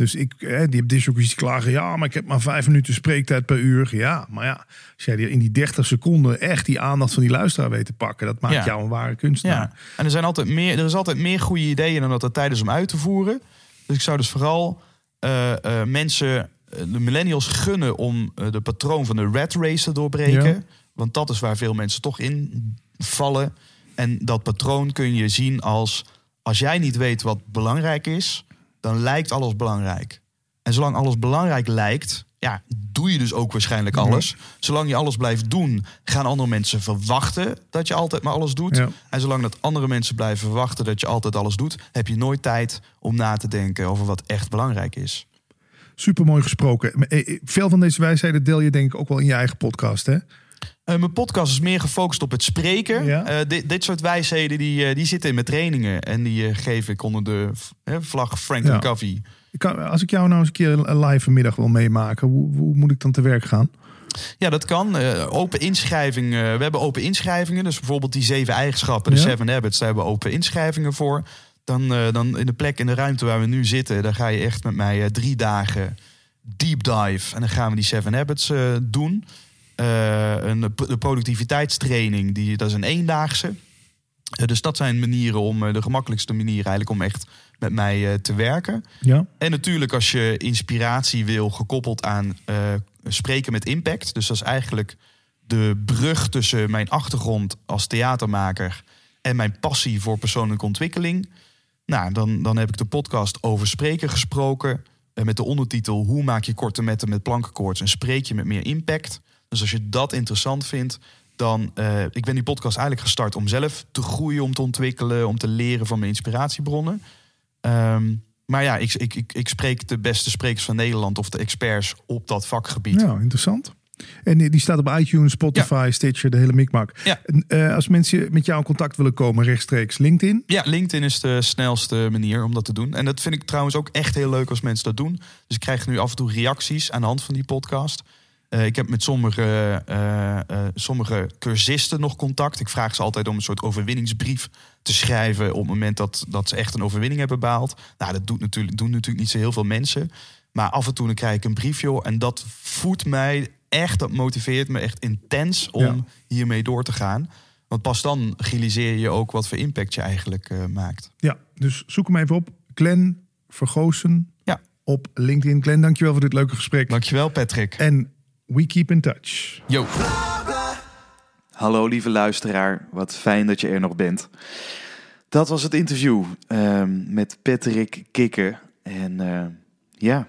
Dus ik, eh, die disjockey's die klagen. Ja, maar ik heb maar vijf minuten spreektijd per uur. Ja, maar ja, als jij in die 30 seconden echt die aandacht van die luisteraar weet te pakken, dat maakt Ja. jou een ware kunstenaar. Ja, en er, zijn altijd meer, er is altijd meer goede ideeën dan dat er tijd is om uit te voeren. Dus ik zou dus vooral eh, eh, mensen, de millennials, gunnen om de patroon van de rat race te doorbreken. Ja. Want dat is waar veel mensen toch in vallen. En dat patroon kun je zien als... als jij niet weet wat belangrijk is, dan lijkt alles belangrijk. En zolang alles belangrijk lijkt, ja, doe je dus ook waarschijnlijk alles. Zolang je alles blijft doen, gaan andere mensen verwachten dat je altijd maar alles doet. Ja. En zolang dat andere mensen blijven verwachten dat je altijd alles doet, heb je nooit tijd om na te denken over wat echt belangrijk is. Super mooi gesproken. Eh, eh, Veel van deze wijsheden deel je denk ik ook wel in je eigen podcast, hè? Eh, mijn podcast is meer gefocust op het spreken. Ja. Eh, dit, dit soort wijsheden die, eh, die zitten in mijn trainingen. En die geef ik onder de vlag Franklin Ja. Covey. Ik kan, als ik jou nou eens een keer een live middag wil meemaken, hoe, hoe moet ik dan te werk gaan? Ja, dat kan. Open inschrijving. eh, we hebben open inschrijvingen. Dus bijvoorbeeld die zeven eigenschappen, de Ja. seven habits, daar hebben we open inschrijvingen voor. Dan, dan in de plek, in de ruimte waar we nu zitten, daar ga je echt met mij drie dagen deep dive. En dan gaan we die seven habits doen. Eh, een, de productiviteitstraining, die, dat is een eendaagse. Eh, dus dat zijn manieren om, eh, de gemakkelijkste manier eigenlijk om echt met mij te werken. Ja, En natuurlijk als je inspiratie wil gekoppeld aan spreken met impact. Dus dat is eigenlijk de brug tussen mijn achtergrond als theatermaker en mijn passie voor persoonlijke ontwikkeling. Nou, dan, dan heb ik de podcast over spreken gesproken. Met de ondertitel Hoe maak je korte metten met plankenkoorts en spreek je met meer impact. Dus als je dat interessant vindt, dan... eh, ik ben die podcast eigenlijk gestart om zelf te groeien, om te ontwikkelen... om te leren van mijn inspiratiebronnen. Ehm, maar ja, ik, ik, ik, ik spreek de beste sprekers van Nederland of de experts op dat vakgebied. ja interessant. En die staat op iTunes, Spotify, Stitcher, de hele mikmak. Ja. En, eh, als mensen met jou in contact willen komen, rechtstreeks LinkedIn. Ja, LinkedIn is de snelste manier om dat te doen. En dat vind ik trouwens ook echt heel leuk als mensen dat doen. Dus ik krijg nu af en toe reacties aan de hand van die podcast. Eh, ik heb met sommige, eh, eh, sommige cursisten nog contact. Ik vraag ze altijd om een soort overwinningsbrief te schrijven... op het moment dat, dat ze echt een overwinning hebben behaald. Nou, dat doet natuurlijk, doen natuurlijk niet zo heel veel mensen. Maar af en toe dan krijg ik een brief, joh. En dat voedt mij echt, dat motiveert me echt intens om Ja. hiermee door te gaan. Want pas dan realiseer je ook wat voor impact je eigenlijk maakt. Ja, dus zoek hem even op. Glenn Vergoosen Ja. op LinkedIn. Glenn, dankjewel voor dit leuke gesprek. Dankjewel, Patrick. En we keep in touch. Yo. Hallo lieve luisteraar, wat fijn dat je er nog bent. Dat was het interview ehm, met Patrick Kikken. En eh, ja,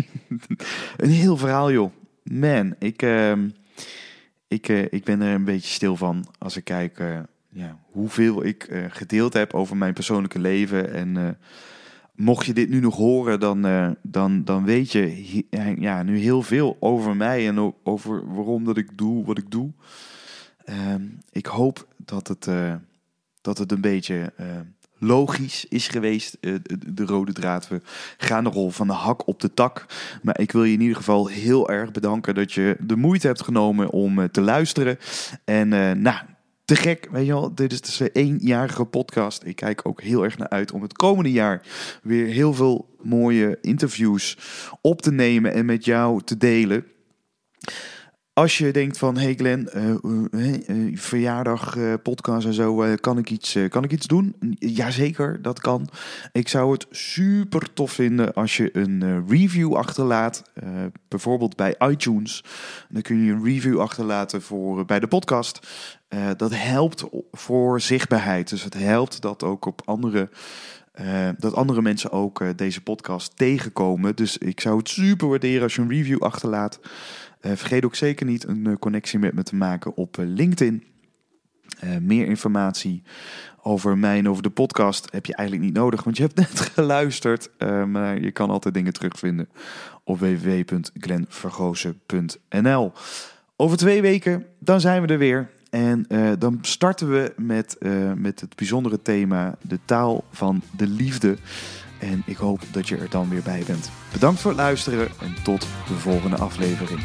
*laughs* een heel verhaal joh. Man, ik, ehm, ik, eh, ik ben er een beetje stil van als ik kijk eh, ja, hoeveel ik eh, gedeeld heb over mijn persoonlijke leven. En eh, mocht je dit nu nog horen, dan, eh, dan, dan weet je ja, nu heel veel over mij en over waarom dat ik doe wat ik doe. Ehm, ik hoop dat het, eh, dat het een beetje eh, logisch is geweest, de, de rode draad. We gaan nogal van de hak op de tak. Maar ik wil je in ieder geval heel erg bedanken dat je de moeite hebt genomen om te luisteren. En nou, te gek, weet je wel. Dit is dus een eenjarige podcast. Ik kijk ook heel erg naar uit om het komende jaar weer heel veel mooie interviews op te nemen en met jou te delen. Als je denkt van, hey Glenn, eh, eh, eh, verjaardag, podcast en zo, kan, ik iets, kan ik iets doen? Jazeker, dat kan. Ik zou het super tof vinden als je een review achterlaat, bijvoorbeeld bij iTunes. Dan kun je een review achterlaten voor, bij de podcast. Dat helpt voor zichtbaarheid, dus het helpt dat ook op andere... dat andere mensen ook deze podcast tegenkomen. Dus ik zou het super waarderen als je een review achterlaat. Eh, vergeet ook zeker niet een eh, connectie met me te maken op eh, LinkedIn. Meer informatie over mij en over de podcast heb je eigenlijk niet nodig, want je hebt *laughs* net geluisterd. Maar je kan altijd dingen terugvinden op www.glenvergozen.nl. Over twee weken, dan zijn we er weer. En dan starten we met, met het bijzondere thema de taal van de liefde. En ik hoop dat je er dan weer bij bent. Bedankt voor het luisteren en tot de volgende aflevering.